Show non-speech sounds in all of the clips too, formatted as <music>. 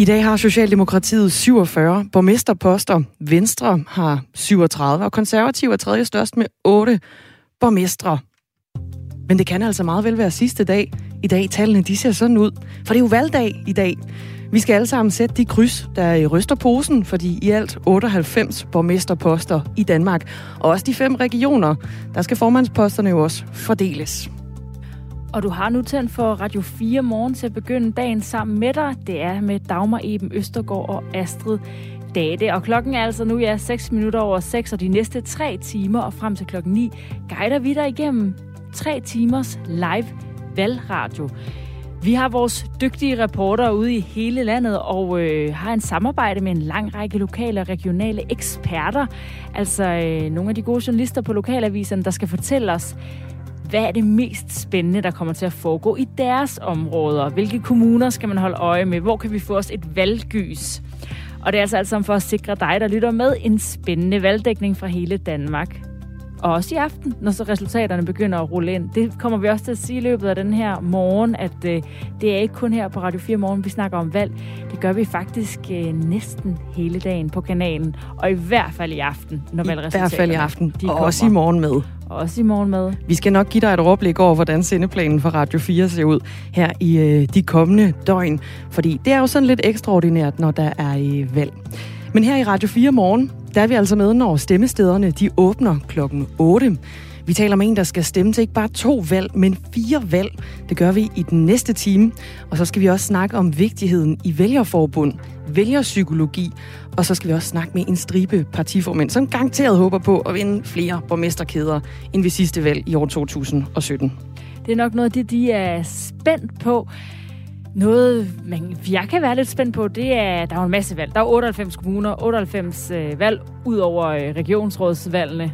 I dag har Socialdemokratiet 47 borgmesterposter. Venstre har 37, og konservativ er tredje størst med 8 borgmestre. Men det kan altså meget vel være sidste dag. I dag tallene de ser sådan ud, for det er jo valgdag i dag. Vi skal alle sammen sætte de kryds, der ryster posen, fordi i alt 98 borgmesterposter i Danmark, og også de fem regioner, der skal formandsposterne jo også fordeles. Og du har nu tændt for Radio 4 morgen til at begynde dagen sammen med dig. Det er med Dagmar Eben Østergaard og Astrid Date. Og klokken er altså nu ja, 6 minutter over 6, og de næste 3 timer og frem til klokken 9 guider vi dig igennem 3 timers live valgradio. Vi har vores dygtige reportere ude i hele landet og øh, har en samarbejde med en lang række lokale og regionale eksperter. Altså øh, nogle af de gode journalister på lokalaviserne, der skal fortælle os, hvad er det mest spændende, der kommer til at foregå i deres områder? Hvilke kommuner skal man holde øje med? Hvor kan vi få os et valggys? Og det er altså alt sammen for at sikre dig, der lytter med, en spændende valgdækning fra hele Danmark. Og også i aften, når så resultaterne begynder at rulle ind. Det kommer vi også til at sige i løbet af den her morgen, at øh, det er ikke kun her på Radio 4 Morgen, vi snakker om valg. Det gør vi faktisk øh, næsten hele dagen på kanalen. Og i hvert fald i aften, når valgresultaterne I hvert fald i aften, og kommer. også i morgen med. Også i morgenmad. Vi skal nok give dig et overblik over, hvordan sendeplanen for Radio 4 ser ud her i øh, de kommende døgn. Fordi det er jo sådan lidt ekstraordinært, når der er øh, valg. Men her i Radio 4 morgen, der er vi altså med, når stemmestederne de åbner klokken 8. Vi taler om en, der skal stemme til ikke bare to valg, men fire valg. Det gør vi i den næste time. Og så skal vi også snakke om vigtigheden i vælgerforbund, vælgerpsykologi, og så skal vi også snakke med en stribe partiformænd, som garanteret håber på at vinde flere borgmesterkæder end ved sidste valg i år 2017. Det er nok noget af det, de er spændt på. Noget, man, jeg kan være lidt spændt på, det er, der er en masse valg. Der er 98 kommuner, 98 øh, valg, ud over øh, regionsrådsvalgene.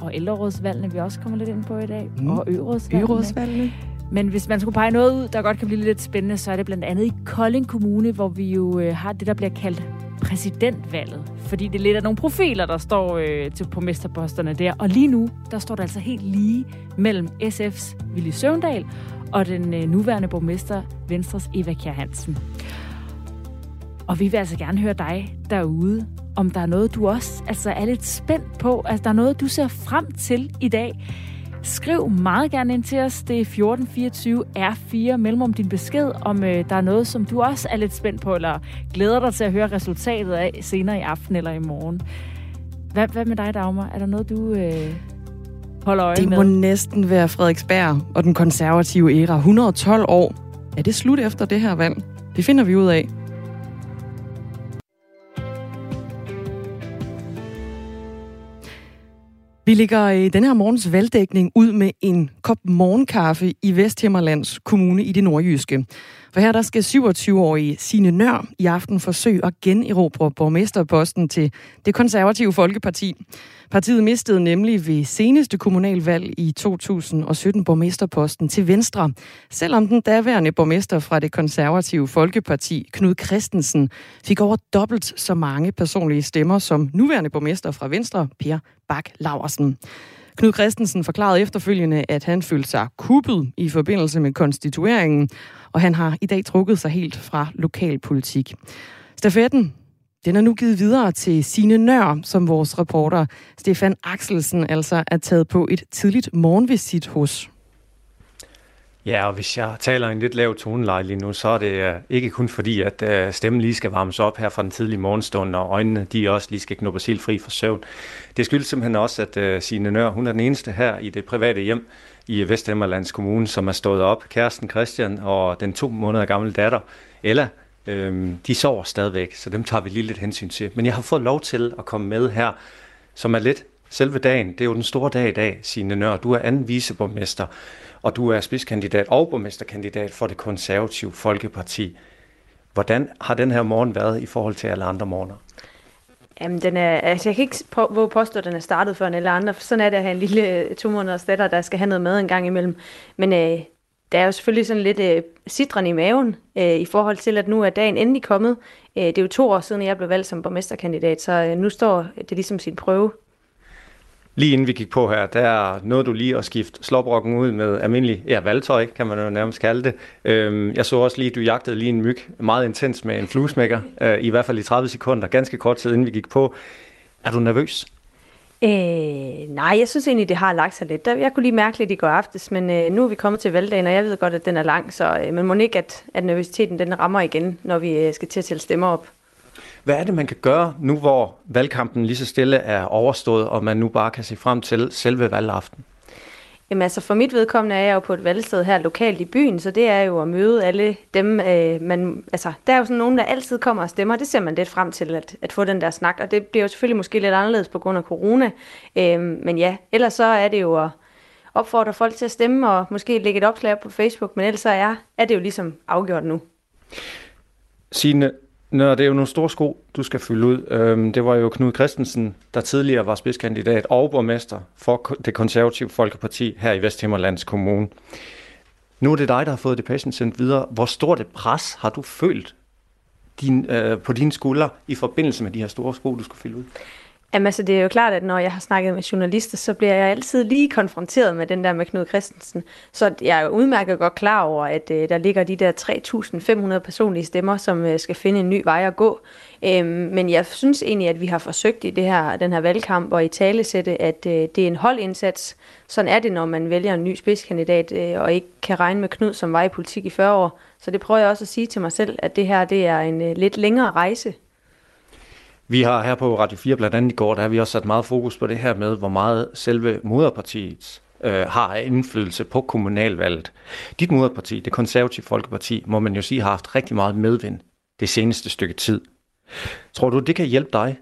Og ældrerådsvalgene, vi også kommer lidt ind på i dag. Mm. Og ørådsvalgene. ørådsvalgene. Men hvis man skulle pege noget ud, der godt kan blive lidt spændende, så er det blandt andet i Kolding Kommune, hvor vi jo øh, har det, der bliver kaldt præsidentvalget. Fordi det er lidt af nogle profiler, der står øh, til på mesterposterne der. Og lige nu, der står der altså helt lige mellem SF's Willy Søvndal og den øh, nuværende borgmester, Venstres Eva Kjær Hansen. Og vi vil altså gerne høre dig derude, om der er noget, du også altså er lidt spændt på, altså der er noget, du ser frem til i dag. Skriv meget gerne ind til os. Det er 1424 R4 mellem om din besked, om øh, der er noget, som du også er lidt spændt på, eller glæder dig til at høre resultatet af senere i aften eller i morgen. Hvad, hvad med dig, Dagmar? Er der noget, du øh, holder øje det med? Det må næsten være Frederiksberg og den konservative æra. 112 år. Er det slut efter det her valg? Det finder vi ud af. Vi ligger i den her morgens valgdækning ud med en kop morgenkaffe i Vesthimmerlands Kommune i det nordjyske. For her der skal 27-årige Sine Nør i aften forsøge at generobre borgmesterposten til det konservative Folkeparti. Partiet mistede nemlig ved seneste kommunalvalg i 2017 borgmesterposten til Venstre, selvom den daværende borgmester fra det konservative Folkeparti, Knud Christensen, fik over dobbelt så mange personlige stemmer som nuværende borgmester fra Venstre, Per Bak Laversen. Knud Christensen forklarede efterfølgende, at han følte sig kuppet i forbindelse med konstitueringen, og han har i dag trukket sig helt fra lokalpolitik. Stafetten den er nu givet videre til sine Nør, som vores reporter Stefan Axelsen altså er taget på et tidligt morgenvisit hos. Ja, og hvis jeg taler en lidt lav toneleje lige nu, så er det øh, ikke kun fordi, at øh, stemmen lige skal varmes op her fra den tidlige morgenstund, og øjnene de også lige skal knuppes helt fri for søvn. Det skyldes simpelthen også, at øh, Signe Nør, hun er den eneste her i det private hjem i Vesthimmerlands Kommune, som er stået op. Kæresten Christian og den to måneder gamle datter, Ella, Øhm, de sover stadigvæk, så dem tager vi lige lidt hensyn til. Men jeg har fået lov til at komme med her, som er lidt selve dagen. Det er jo den store dag i dag, Signe Nør. Du er anden viceborgmester, og du er spidskandidat og borgmesterkandidat for det konservative Folkeparti. Hvordan har den her morgen været i forhold til alle andre morgener? Jamen, den er, altså jeg kan ikke på, våge påstå, at den er startet før en eller andre. Sådan er det at have en lille øh, to måneders datter, der skal have noget mad en gang imellem. Men øh, der er jo selvfølgelig sådan lidt øh, sidren i maven øh, i forhold til, at nu er dagen endelig kommet. Øh, det er jo to år siden, jeg blev valgt som borgmesterkandidat, så øh, nu står det ligesom sin prøve. Lige inden vi gik på her, der nåede du lige at skifte slåbrokken ud med almindelig ja, valgtøj, kan man jo nærmest kalde det. Øhm, jeg så også lige, at du jagtede lige en myg meget intens med en fluesmækker, øh, i hvert fald i 30 sekunder, ganske kort tid inden vi gik på. Er du nervøs? Øh, nej, jeg synes egentlig, det har lagt sig lidt. Jeg kunne lige mærke lidt i går aftes, men øh, nu er vi kommet til valgdagen, og jeg ved godt, at den er lang, så øh, man må ikke, at, at nervøsiteten den rammer igen, når vi øh, skal til at tælle stemmer op. Hvad er det, man kan gøre nu, hvor valgkampen lige så stille er overstået, og man nu bare kan se frem til selve valgaften? Jamen altså for mit vedkommende er jeg jo på et valgsted her lokalt i byen, så det er jo at møde alle dem, øh, man, altså der er jo sådan nogen, der altid kommer og stemmer, det ser man lidt frem til at, at få den der snak, og det bliver jo selvfølgelig måske lidt anderledes på grund af corona, øh, men ja, ellers så er det jo at opfordre folk til at stemme, og måske lægge et opslag på Facebook, men ellers så er, er det jo ligesom afgjort nu. Signe, Nå, det er jo nogle store sko, du skal fylde ud. Øhm, det var jo Knud Christensen, der tidligere var spidskandidat og borgmester for det konservative Folkeparti her i Vesthimmerlands Kommune. Nu er det dig, der har fået det sendt videre. Hvor stort et pres har du følt din, øh, på dine skuldre i forbindelse med de her store sko, du skal fylde ud? Jamen altså, det er jo klart, at når jeg har snakket med journalister, så bliver jeg altid lige konfronteret med den der med Knud Christensen. Så jeg er jo udmærket godt klar over, at øh, der ligger de der 3.500 personlige stemmer, som øh, skal finde en ny vej at gå. Øhm, men jeg synes egentlig, at vi har forsøgt i det her, den her valgkamp og i talesætte, at øh, det er en holdindsats. Sådan er det, når man vælger en ny spidskandidat øh, og ikke kan regne med Knud, som var i politik i 40 år. Så det prøver jeg også at sige til mig selv, at det her det er en øh, lidt længere rejse. Vi har her på Radio 4 blandt andet i går, der har vi også sat meget fokus på det her med, hvor meget selve moderpartiet øh, har indflydelse på kommunalvalget. Dit moderparti, det konservative Folkeparti, må man jo sige, har haft rigtig meget medvind det seneste stykke tid. Tror du, det kan hjælpe dig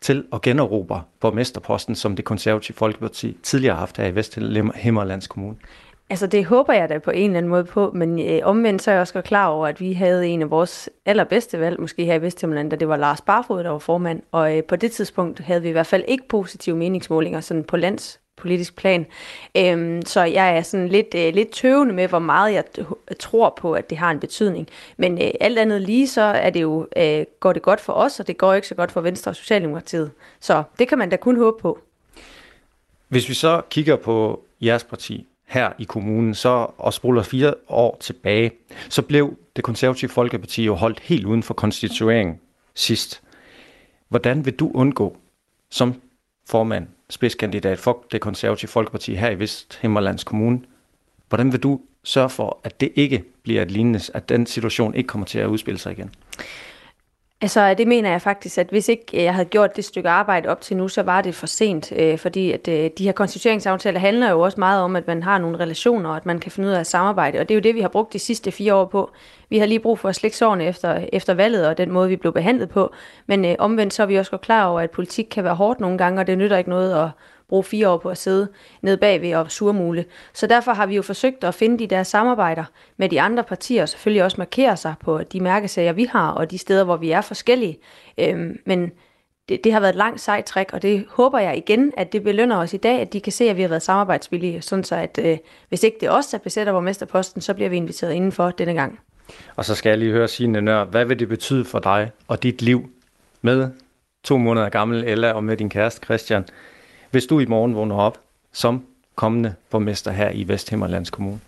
til at generobre borgmesterposten, som det konservative Folkeparti tidligere har haft her i Vesthimmerlands Kommune? Altså det håber jeg da på en eller anden måde på, men øh, omvendt så er jeg også klar over, at vi havde en af vores allerbedste valg, måske her i Vestjylland, da det var Lars Barfod, der var formand, og øh, på det tidspunkt havde vi i hvert fald ikke positive meningsmålinger sådan på landspolitisk plan. Øhm, så jeg er sådan lidt, øh, lidt tøvende med, hvor meget jeg tror på, at det har en betydning. Men øh, alt andet lige, så er det jo, øh, går det godt for os, og det går ikke så godt for Venstre og Socialdemokratiet. Så det kan man da kun håbe på. Hvis vi så kigger på jeres parti, her i kommunen, så og spoler fire år tilbage, så blev det konservative Folkeparti jo holdt helt uden for konstitueringen sidst. Hvordan vil du undgå som formand, spidskandidat for det konservative Folkeparti her i Vesthimmerlands Kommune, hvordan vil du sørge for, at det ikke bliver et lignende, at den situation ikke kommer til at udspille sig igen? Altså, det mener jeg faktisk, at hvis ikke øh, jeg havde gjort det stykke arbejde op til nu, så var det for sent, øh, fordi at øh, de her konstitueringsaftaler handler jo også meget om, at man har nogle relationer, og at man kan finde ud af at samarbejde, og det er jo det, vi har brugt de sidste fire år på. Vi har lige brug for at slække sårene efter, efter valget, og den måde, vi blev behandlet på, men øh, omvendt så er vi også godt klar over, at politik kan være hårdt nogle gange, og det nytter ikke noget at bruge fire år på at sidde nede bagved og surmule. Så derfor har vi jo forsøgt at finde de der samarbejder med de andre partier, og selvfølgelig også markere sig på de mærkesager, vi har, og de steder, hvor vi er forskellige. Øhm, men det, det har været et langt sejt træk, og det håber jeg igen, at det belønner os i dag, at de kan se, at vi har været samarbejdsvillige, sådan så at øh, hvis ikke det er os, der besætter borgmesterposten, så bliver vi inviteret indenfor denne gang. Og så skal jeg lige høre, Signe Nør, hvad vil det betyde for dig og dit liv med to måneder gammel Ella og med din kæreste Christian, hvis du i morgen vågner op som kommende borgmester her i Vesthimmerlands Kommune?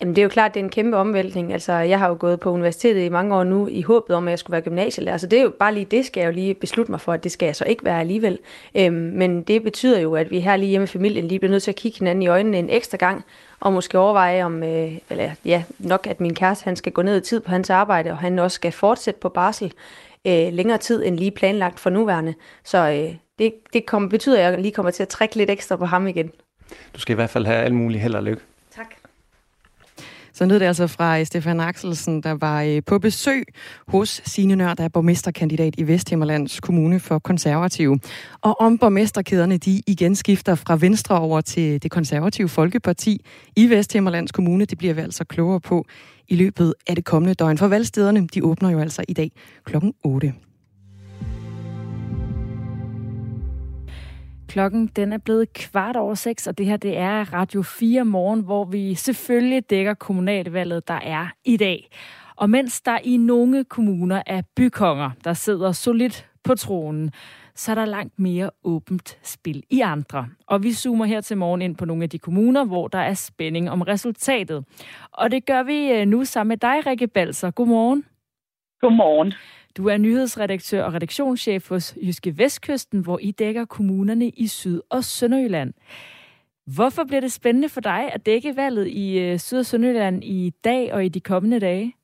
Jamen det er jo klart, det er en kæmpe omvæltning. Altså, jeg har jo gået på universitetet i mange år nu i håbet om, at jeg skulle være gymnasielærer. Så det er jo bare lige det, skal jeg jo lige beslutte mig for, at det skal jeg så ikke være alligevel. Øhm, men det betyder jo, at vi her lige hjemme i familien lige bliver nødt til at kigge hinanden i øjnene en ekstra gang, og måske overveje om, øh, eller ja, nok at min kæreste, han skal gå ned i tid på hans arbejde, og han også skal fortsætte på barsel øh, længere tid end lige planlagt for nuværende. Så øh, det, det kom, betyder, at jeg lige kommer til at trække lidt ekstra på ham igen. Du skal i hvert fald have alt muligt held og lykke. Tak. Så lød det altså fra Stefan Axelsen, der var øh, på besøg hos Signe Nør, der er borgmesterkandidat i Vesthimmerlands Kommune for Konservative. Og om borgmesterkæderne de igen skifter fra Venstre over til det konservative Folkeparti i Vesthimmerlands Kommune, det bliver vi altså klogere på i løbet af det kommende døgn. For valgstederne, de åbner jo altså i dag klokken 8. Klokken den er blevet kvart over seks, og det her det er Radio 4 morgen, hvor vi selvfølgelig dækker kommunalvalget, der er i dag. Og mens der i nogle kommuner er bykonger, der sidder solidt på tronen, så er der langt mere åbent spil i andre. Og vi zoomer her til morgen ind på nogle af de kommuner, hvor der er spænding om resultatet. Og det gør vi øh, nu sammen med dig, Rikke Balser. Godmorgen. Godmorgen. Du er nyhedsredaktør og redaktionschef hos Jyske Vestkysten, hvor I dækker kommunerne i Syd- og Sønderjylland. Hvorfor bliver det spændende for dig at dække valget i øh, Syd- og Sønderjylland i dag og i de kommende dage?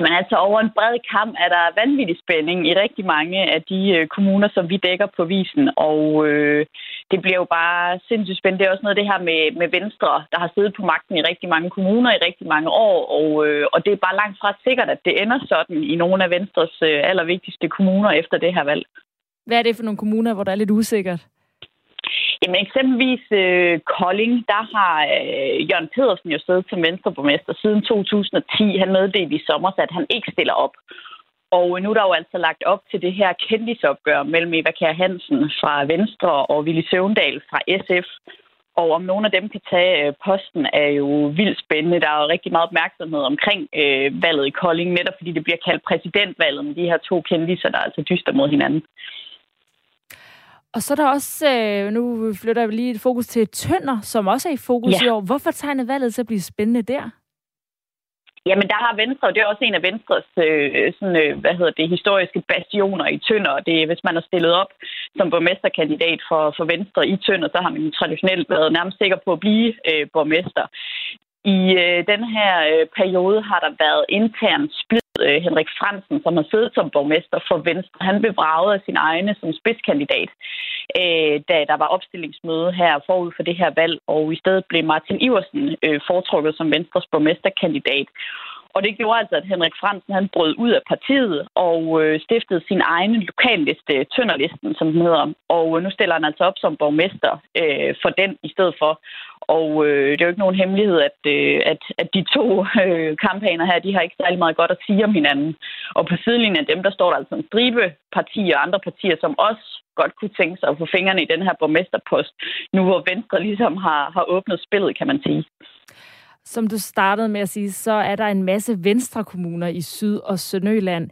Men altså over en bred kamp er der vanvittig spænding i rigtig mange af de øh, kommuner, som vi dækker på visen. Og øh, det bliver jo bare sindssygt spændende. Det er også noget af det her med, med Venstre, der har siddet på magten i rigtig mange kommuner i rigtig mange år. Og, øh, og det er bare langt fra sikkert, at det ender sådan i nogle af Venstres øh, allervigtigste kommuner efter det her valg. Hvad er det for nogle kommuner, hvor der er lidt usikkert? Jamen eksempelvis øh, Kolding, der har øh, Jørgen Pedersen jo siddet som venstreborgmester siden 2010. Han meddelte i sommer, at han ikke stiller op. Og nu er der jo altså lagt op til det her kendisopgør mellem Eva Kjær Hansen fra Venstre og Willy Søvndal fra SF. Og om nogle af dem kan tage øh, posten, er jo vildt spændende. Der er jo rigtig meget opmærksomhed omkring øh, valget i Kolding, netop fordi det bliver kaldt præsidentvalget med de her to kendiser, der altså dyster mod hinanden. Og så er der også, øh, nu flytter jeg lige et fokus til Tønder, som også er i fokus ja. i år. Hvorfor tegner valget til at blive spændende der? Jamen, der har Venstre, og det er også en af Venstres øh, sådan, øh, hvad hedder det, historiske bastioner i Tønder. Det, hvis man har stillet op som borgmesterkandidat for, for Venstre i Tønder, så har man traditionelt været nærmest sikker på at blive øh, borgmester. I øh, den her øh, periode har der været intern splid. Øh, Henrik Fransen, som har siddet som borgmester for Venstre, han blev braget af sin egne som spidskandidat, øh, da der var opstillingsmøde her forud for det her valg, og i stedet blev Martin Iversen øh, foretrukket som Venstres borgmesterkandidat. Og det gjorde altså, at Henrik Fransen han brød ud af partiet og øh, stiftede sin egen lokalliste, Tønderlisten, som den hedder. Og øh, nu stiller han altså op som borgmester øh, for den i stedet for. Og øh, det er jo ikke nogen hemmelighed, at, øh, at, at de to øh, kampagner her, de har ikke særlig meget godt at sige om hinanden. Og på sidelinjen af dem, der står der altså en stribe partier og andre partier, som også godt kunne tænke sig at få fingrene i den her borgmesterpost, nu hvor Venstre ligesom har, har åbnet spillet, kan man sige. Som du startede med at sige, så er der en masse venstre kommuner i Syd- og Sønderjylland.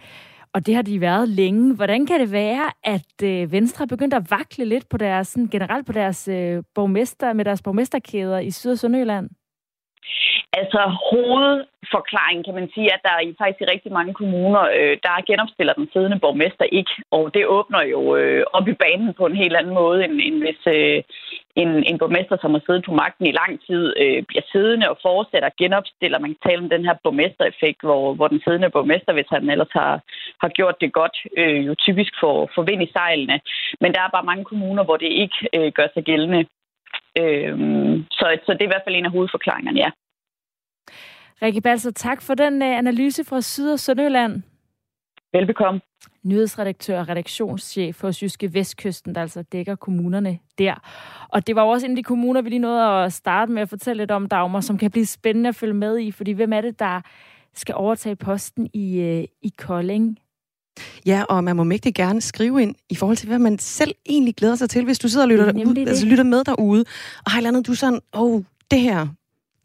Og det har de været længe. Hvordan kan det være, at øh, Venstre er begyndt at vakle lidt på deres, sådan, generelt på deres øh, borgmester, med deres borgmesterkæder i Syd- og Sønderjylland? Altså hovedforklaringen kan man sige, at der i faktisk i rigtig mange kommuner, øh, der genopstiller den siddende borgmester ikke. Og det åbner jo øh, op i banen på en helt anden måde, end, end hvis øh, en, en borgmester, som har siddet på magten i lang tid, øh, bliver siddende og fortsætter genopstiller. Man kan tale om den her borgmestereffekt, hvor, hvor den siddende borgmester, hvis han ellers har, har gjort det godt, øh, jo typisk får, får vind i sejlene. Men der er bare mange kommuner, hvor det ikke øh, gør sig gældende. Øh, så, så det er i hvert fald en af hovedforklaringerne, ja. Rikke Balser, tak for den uh, analyse fra Syd- og Sønderjylland. Velbekomme. Nyhedsredaktør og redaktionschef hos Jyske Vestkysten, der altså dækker kommunerne der. Og det var jo også en af de kommuner, vi lige nåede at starte med at fortælle lidt om, Dagmar, som kan blive spændende at følge med i, fordi hvem er det, der skal overtage posten i, uh, i Kolding? Ja, og man må mægtig gerne skrive ind i forhold til, hvad man selv egentlig glæder sig til, hvis du sidder og lytter, ud, altså lytter med derude, og har et eller andet, du er sådan, åh, oh, det her,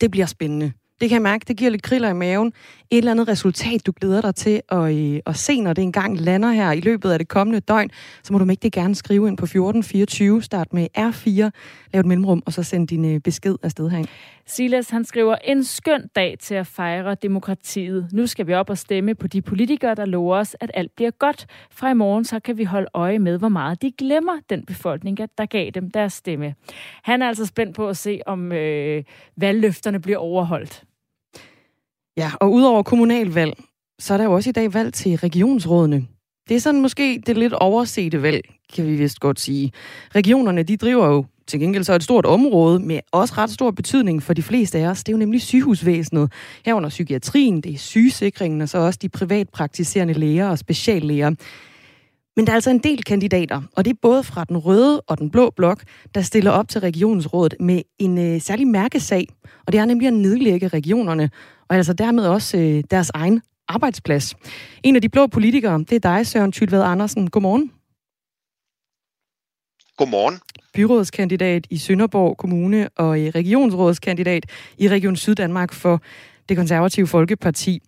det bliver spændende. Det kan jeg mærke, det giver lidt kriller i maven. Et eller andet resultat, du glæder dig til at, øh, at se, når det engang lander her i løbet af det kommende døgn, så må du mægtig gerne skrive ind på 1424, start med R4, lav et mellemrum, og så send din øh, besked afsted herind. Silas, han skriver, en skøn dag til at fejre demokratiet. Nu skal vi op og stemme på de politikere, der lover os, at alt bliver godt. Fra i morgen så kan vi holde øje med, hvor meget de glemmer den befolkning, der gav dem deres stemme. Han er altså spændt på at se, om øh, valgløfterne bliver overholdt. Ja, og udover kommunalvalg, så er der jo også i dag valg til regionsrådene. Det er sådan måske det lidt oversete valg, kan vi vist godt sige. Regionerne, de driver jo til gengæld så et stort område med også ret stor betydning for de fleste af os. Det er jo nemlig sygehusvæsenet. Herunder psykiatrien, det er sygesikringen og så også de privatpraktiserende læger og speciallæger. Men der er altså en del kandidater, og det er både fra den røde og den blå blok, der stiller op til regionsrådet med en øh, særlig mærkesag. Og det er nemlig at nedlægge regionerne, og altså dermed også øh, deres egen arbejdsplads. En af de blå politikere, det er dig, Søren Tylvad Andersen. Godmorgen. Godmorgen. Byrådskandidat i Sønderborg Kommune og regionsrådskandidat i Region Syddanmark for det konservative Folkeparti.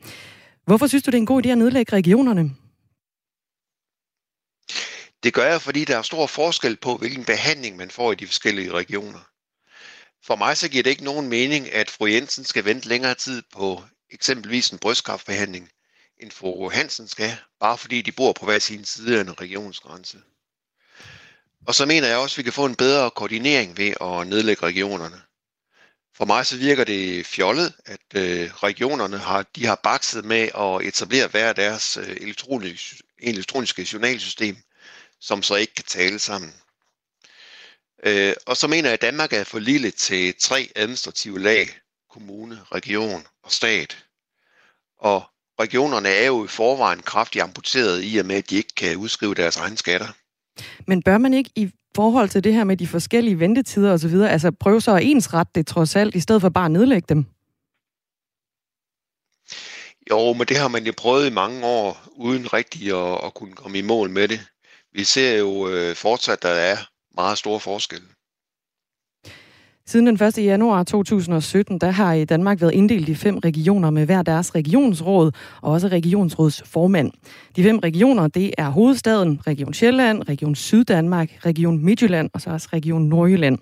Hvorfor synes du, det er en god idé at nedlægge regionerne? Det gør jeg, fordi der er stor forskel på, hvilken behandling man får i de forskellige regioner. For mig så giver det ikke nogen mening, at fru Jensen skal vente længere tid på eksempelvis en brystkræftbehandling, end fru Hansen skal, bare fordi de bor på hver sin side af en regionsgrænse. Og så mener jeg også, at vi kan få en bedre koordinering ved at nedlægge regionerne. For mig så virker det fjollet, at øh, regionerne har, de har bakset med at etablere hver deres øh, elektroniske, elektroniske journalsystem, som så ikke kan tale sammen. Øh, og så mener jeg, at Danmark er for lille til tre administrative lag, kommune, region og stat. Og regionerne er jo i forvejen kraftigt amputeret i og med, at de ikke kan udskrive deres egne skatter. Men bør man ikke i forhold til det her med de forskellige ventetider osv., altså prøve så at ensrette det trods alt, i stedet for bare at nedlægge dem? Jo, men det har man jo prøvet i mange år, uden rigtig at, at kunne komme i mål med det. Vi ser jo øh, fortsat, at der er meget store forskelle. Siden den 1. januar 2017, der har i Danmark været inddelt i fem regioner med hver deres regionsråd og også regionsrådsformand. De fem regioner, det er hovedstaden, Region Sjælland, Region Syddanmark, Region Midtjylland og så også Region Nordjylland.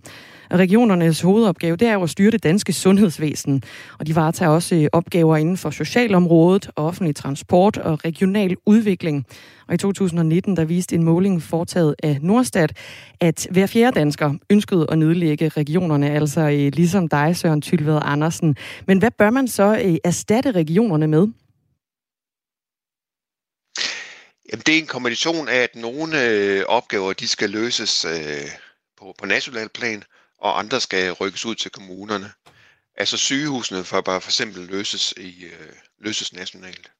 Regionernes hovedopgave det er jo at styre det danske sundhedsvæsen, og de varetager også øh, opgaver inden for socialområdet, offentlig transport og regional udvikling. Og i 2019 der viste en måling foretaget af Nordstat, at hver fjerde dansker ønskede at nedlægge regionerne, altså øh, ligesom dig, Søren Tylved Andersen. Men hvad bør man så øh, erstatte regionerne med? Jamen, det er en kombination af, at nogle øh, opgaver de skal løses øh, på, på national plan, og andre skal rykkes ud til kommunerne. Altså sygehusene for bare for eksempel løses, i, øh, løses nationalt.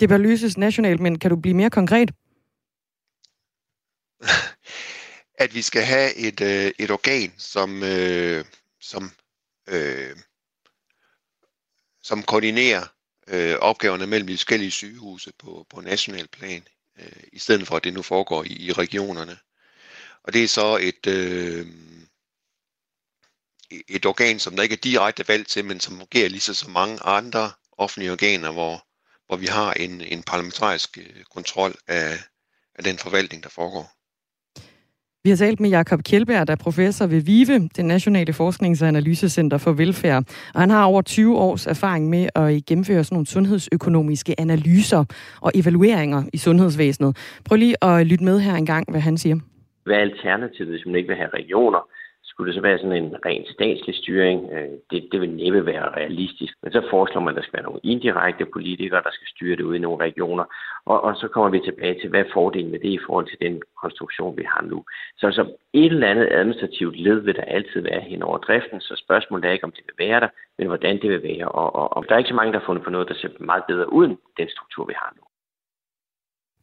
Det bør løses nationalt, men kan du blive mere konkret? <laughs> at vi skal have et, øh, et organ, som, øh, som, øh, som koordinerer øh, opgaverne mellem de forskellige sygehuse på, på national plan, øh, i stedet for at det nu foregår i, i regionerne. Og det er så et, øh, et organ, som der ikke er direkte valgt til, men som fungerer lige så mange andre offentlige organer, hvor, hvor vi har en, en parlamentarisk øh, kontrol af, af den forvaltning, der foregår. Vi har talt med Jakob Kjeldberg, der er professor ved VIVE, det Nationale Forsknings- og Analysecenter for Velfærd. Og han har over 20 års erfaring med at øh, gennemføre sådan nogle sundhedsøkonomiske analyser og evalueringer i sundhedsvæsenet. Prøv lige at lytte med her en gang, hvad han siger. Hvad er alternativet, hvis man ikke vil have regioner? Skulle det så være sådan en ren statslig styring? Øh, det, det vil næppe være realistisk. Men så foreslår man, at der skal være nogle indirekte politikere, der skal styre det ud i nogle regioner. Og, og så kommer vi tilbage til, hvad er fordelen med det i forhold til den konstruktion, vi har nu. Så, så et eller andet administrativt led vil der altid være hen over driften, så spørgsmålet er ikke, om det vil være der, men hvordan det vil være. Og, og, og der er ikke så mange, der har fundet på noget, der ser meget bedre ud end den struktur, vi har nu.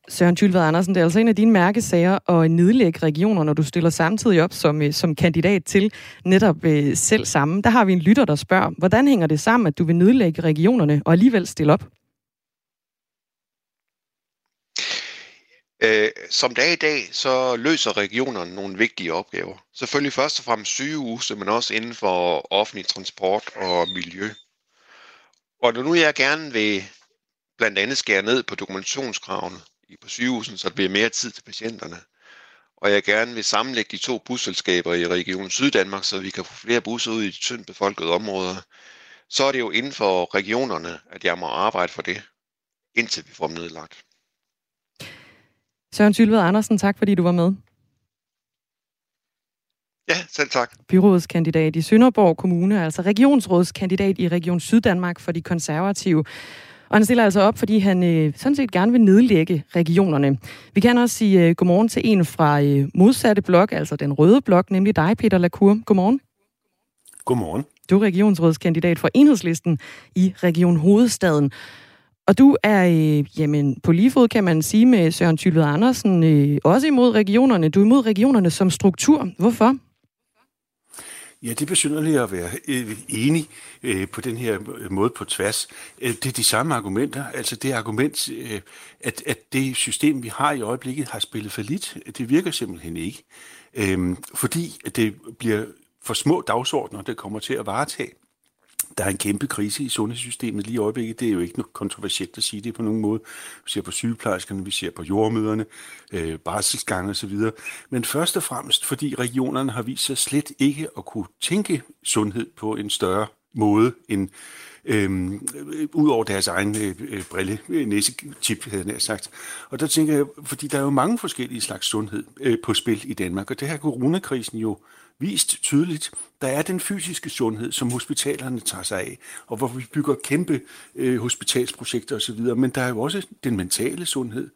Søren Tylvad Andersen, det er altså en af dine mærkesager at nedlægge regioner, når du stiller samtidig op som, øh, som kandidat til netop øh, selv samme. Der har vi en lytter, der spørger, hvordan hænger det sammen, at du vil nedlægge regionerne og alligevel stille op? Øh, som dag i dag, så løser regionerne nogle vigtige opgaver. Selvfølgelig først og fremmest sygehuse, men også inden for offentlig transport og miljø. Og når nu jeg gerne vil blandt andet skære ned på dokumentationskravene, på sygehusen, så der bliver mere tid til patienterne. Og jeg gerne vil sammenlægge de to busselskaber i Region Syddanmark, så vi kan få flere busser ud i de tyndt befolkede områder. Så er det jo inden for regionerne, at jeg må arbejde for det, indtil vi får dem nedlagt. Søren Sylved Andersen, tak fordi du var med. Ja, selv tak. Byrådskandidat i Sønderborg Kommune, altså regionsrådskandidat i Region Syddanmark for de konservative. Og han stiller altså op, fordi han øh, sådan set gerne vil nedlægge regionerne. Vi kan også sige øh, godmorgen til en fra øh, modsatte blok, altså den røde blok, nemlig dig, Peter Lacour. Godmorgen. Godmorgen. Du er regionsrådskandidat for Enhedslisten i Region Hovedstaden. Og du er, øh, jamen, på lige fod kan man sige med Søren Tylved Andersen, øh, også imod regionerne. Du er imod regionerne som struktur. Hvorfor? Ja, det er besynderligt at være øh, enig øh, på den her måde på tværs. Øh, det er de samme argumenter. Altså det argument, øh, at, at det system, vi har i øjeblikket, har spillet for lidt. Det virker simpelthen ikke. Øh, fordi det bliver for små dagsordner, det kommer til at varetage. Der er en kæmpe krise i sundhedssystemet lige i øjeblikket. Det er jo ikke noget kontroversielt at sige det på nogen måde. Vi ser på sygeplejerskerne, vi ser på jordmøderne, øh, barselsgange osv. Men først og fremmest, fordi regionerne har vist sig slet ikke at kunne tænke sundhed på en større måde end øhm, øh, ud over deres egen øh, øh, brille, øh, næsetip, havde jeg sagt. Og der tænker jeg, fordi der er jo mange forskellige slags sundhed øh, på spil i Danmark, og det her coronakrisen jo vist tydeligt. Der er den fysiske sundhed, som hospitalerne tager sig af, og hvor vi bygger kæmpe øh, hospitalsprojekter osv., men der er jo også den mentale sundhed,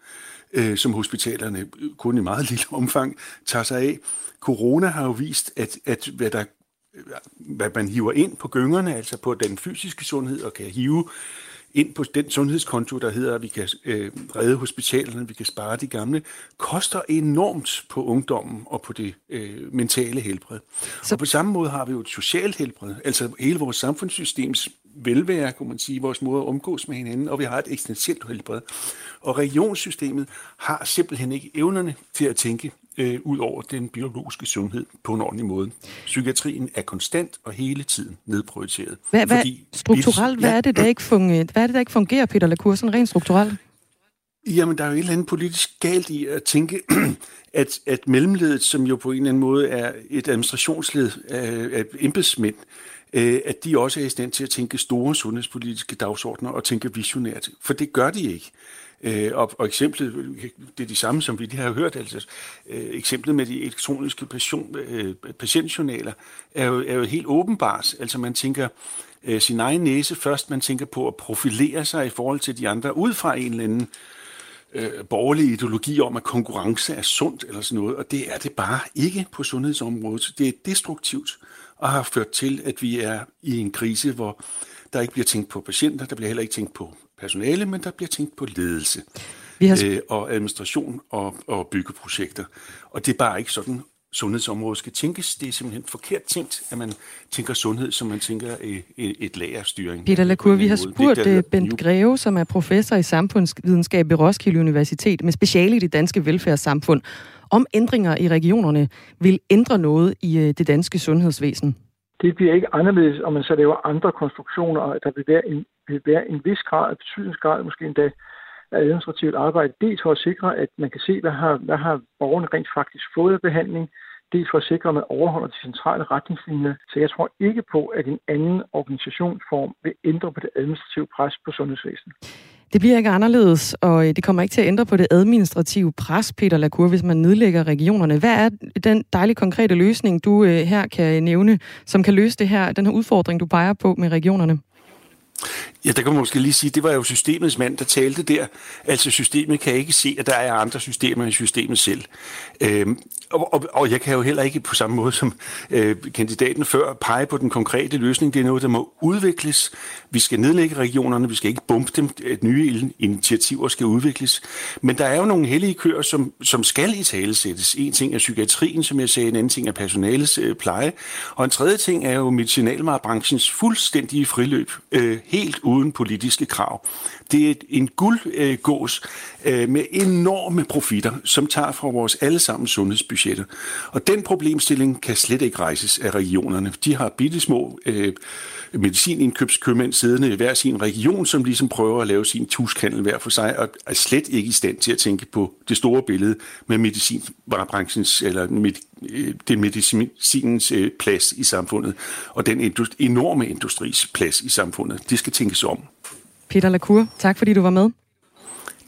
øh, som hospitalerne øh, kun i meget <laughs> lille omfang tager sig af. Corona har jo vist, at, at hvad der øh, hvad man hiver ind på gyngerne, altså på den fysiske sundhed, og kan hive ind på den sundhedskonto, der hedder, at vi kan øh, redde hospitalerne, vi kan spare de gamle, koster enormt på ungdommen og på det øh, mentale helbred. Så... Og på samme måde har vi jo et socialt helbred, altså hele vores samfundssystems velvære, kunne man sige, vores måde at omgås med hinanden, og vi har et eksistentielt helbred. Og regionssystemet har simpelthen ikke evnerne til at tænke øh, ud over den biologiske sundhed på en ordentlig måde. Psykiatrien er konstant og hele tiden nedprioriteret. Hvad, hvad, fordi strukturelt, hvad, er det, der ikke fungerer, hvad er det, der ikke fungerer, Peter Lacour, rent strukturelt? Jamen, der er jo et eller andet politisk galt i at tænke, <clears throat> at, at mellemledet, som jo på en eller anden måde er et administrationsled af, af embedsmænd, øh, Øh, at de også er i stand til at tænke store sundhedspolitiske dagsordner og tænke visionært. For det gør de ikke. Øh, og, og eksemplet, det er det samme, som vi lige har hørt, altså øh, eksemplet med de elektroniske patient, øh, patientjournaler er jo, er jo helt åbenbart. Altså man tænker øh, sin egen næse først, man tænker på at profilere sig i forhold til de andre, ud fra en eller anden øh, borgerlig ideologi om, at konkurrence er sundt eller sådan noget, og det er det bare ikke på sundhedsområdet. Det er destruktivt og har ført til, at vi er i en krise, hvor der ikke bliver tænkt på patienter, der bliver heller ikke tænkt på personale, men der bliver tænkt på ledelse Vi har... øh, og administration og, og byggeprojekter. Og det er bare ikke sådan, sundhedsområdet skal tænkes. Det er simpelthen forkert tænkt, at man tænker sundhed, som man tænker et, et lagerstyring. Peter Lacour, vi har spurgt det, øh, Bent Greve, som er professor i samfundsvidenskab ved Roskilde Universitet med speciale i det danske velfærdssamfund, om ændringer i regionerne vil ændre noget i øh, det danske sundhedsvæsen. Det bliver ikke anderledes, om man så laver andre konstruktioner, der vil være en vil være en vis grad, en betydningsgrad, måske endda af administrativt arbejde, dels for at sikre, at man kan se, hvad har, hvad har borgerne rent faktisk fået af behandling, dels for at sikre, at man overholder de centrale retningslinjer. Så jeg tror ikke på, at en anden organisationsform vil ændre på det administrative pres på sundhedsvæsenet. Det bliver ikke anderledes, og øh, det kommer ikke til at ændre på det administrative pres, Peter Lacour, hvis man nedlægger regionerne. Hvad er den dejlige konkrete løsning, du øh, her kan nævne, som kan løse det her, den her udfordring, du peger på med regionerne? Ja, der kan man måske lige sige, det var jo systemets mand, der talte der. Altså systemet kan ikke se, at der er andre systemer i systemet selv. Øhm, og, og, og jeg kan jo heller ikke på samme måde som øh, kandidaten før pege på den konkrete løsning. Det er noget, der må udvikles. Vi skal nedlægge regionerne, vi skal ikke bumpe dem. Et nye initiativer skal udvikles. Men der er jo nogle hellige køer, som, som skal i tale sættes. En ting er psykiatrien, som jeg sagde, en anden ting er personalets øh, pleje. Og en tredje ting er jo medicinalvarebranchens fuldstændige friløb, øh, helt uden politiske krav. Det er en guldgås øh, med enorme profitter, som tager fra vores allesammens budgettet. Og den problemstilling kan slet ikke rejses af regionerne. De har bitte små øh, medicinindkøbskøbmænd siddende i hver sin region, som ligesom prøver at lave sin tuskhandel hver for sig, og er slet ikke i stand til at tænke på det store billede med medicinbranchens, eller med, øh, den medicinens øh, plads i samfundet, og den industri, enorme industris plads i samfundet. Det skal tænkes om. Peter Lacour, tak fordi du var med.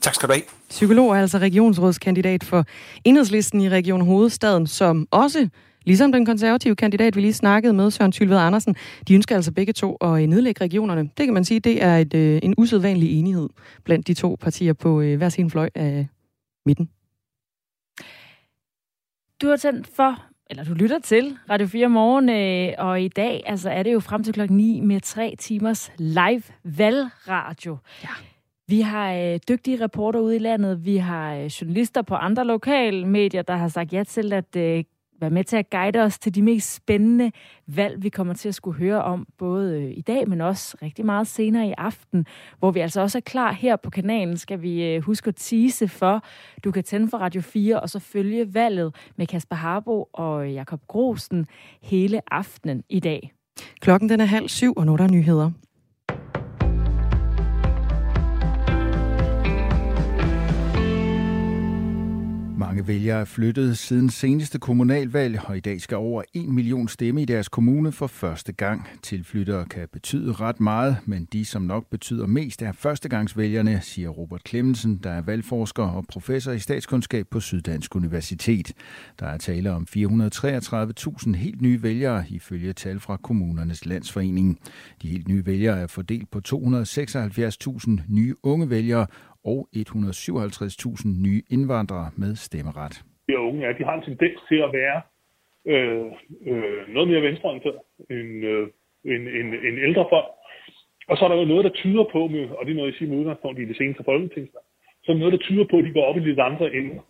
Tak skal du have. Psykolog er altså regionsrådskandidat for enhedslisten i Region Hovedstaden, som også, ligesom den konservative kandidat, vi lige snakkede med, Søren Tylved Andersen, de ønsker altså begge to at nedlægge regionerne. Det kan man sige, det er et, øh, en usædvanlig enighed blandt de to partier på øh, hver sin fløj af midten. Du har tændt for eller du lytter til Radio 4 Morgen, øh, og i dag altså, er det jo frem til klokken 9 med tre timers live valgradio. Ja. Vi har øh, dygtige reporter ude i landet, vi har øh, journalister på andre lokale medier, der har sagt ja til at øh, være med til at guide os til de mest spændende valg, vi kommer til at skulle høre om, både øh, i dag, men også rigtig meget senere i aften, hvor vi altså også er klar her på kanalen, skal vi øh, huske at tease for. Du kan tænde for Radio 4 og så følge valget med Kasper Harbo og Jakob Grosen hele aftenen i dag. Klokken den er halv syv, og nu er der nyheder. Mange vælgere er flyttet siden seneste kommunalvalg, og i dag skal over 1 million stemme i deres kommune for første gang. Tilflyttere kan betyde ret meget, men de, som nok betyder mest, er førstegangsvælgerne, siger Robert Clemmensen, der er valgforsker og professor i statskundskab på Syddansk Universitet. Der er tale om 433.000 helt nye vælgere, ifølge tal fra kommunernes landsforening. De helt nye vælgere er fordelt på 276.000 nye unge vælgere og 157.000 nye indvandrere med stemmeret. De unge ja, de har en tendens til at være øh, øh, noget mere venstreorienteret end, øh, end, end, end ældre folk. Og så er der jo noget, der tyder på, med, og det er noget, jeg siger med udgangspunkt i det seneste folketingsvalg, så er noget, der tyder på, at de går op i lidt andre ender.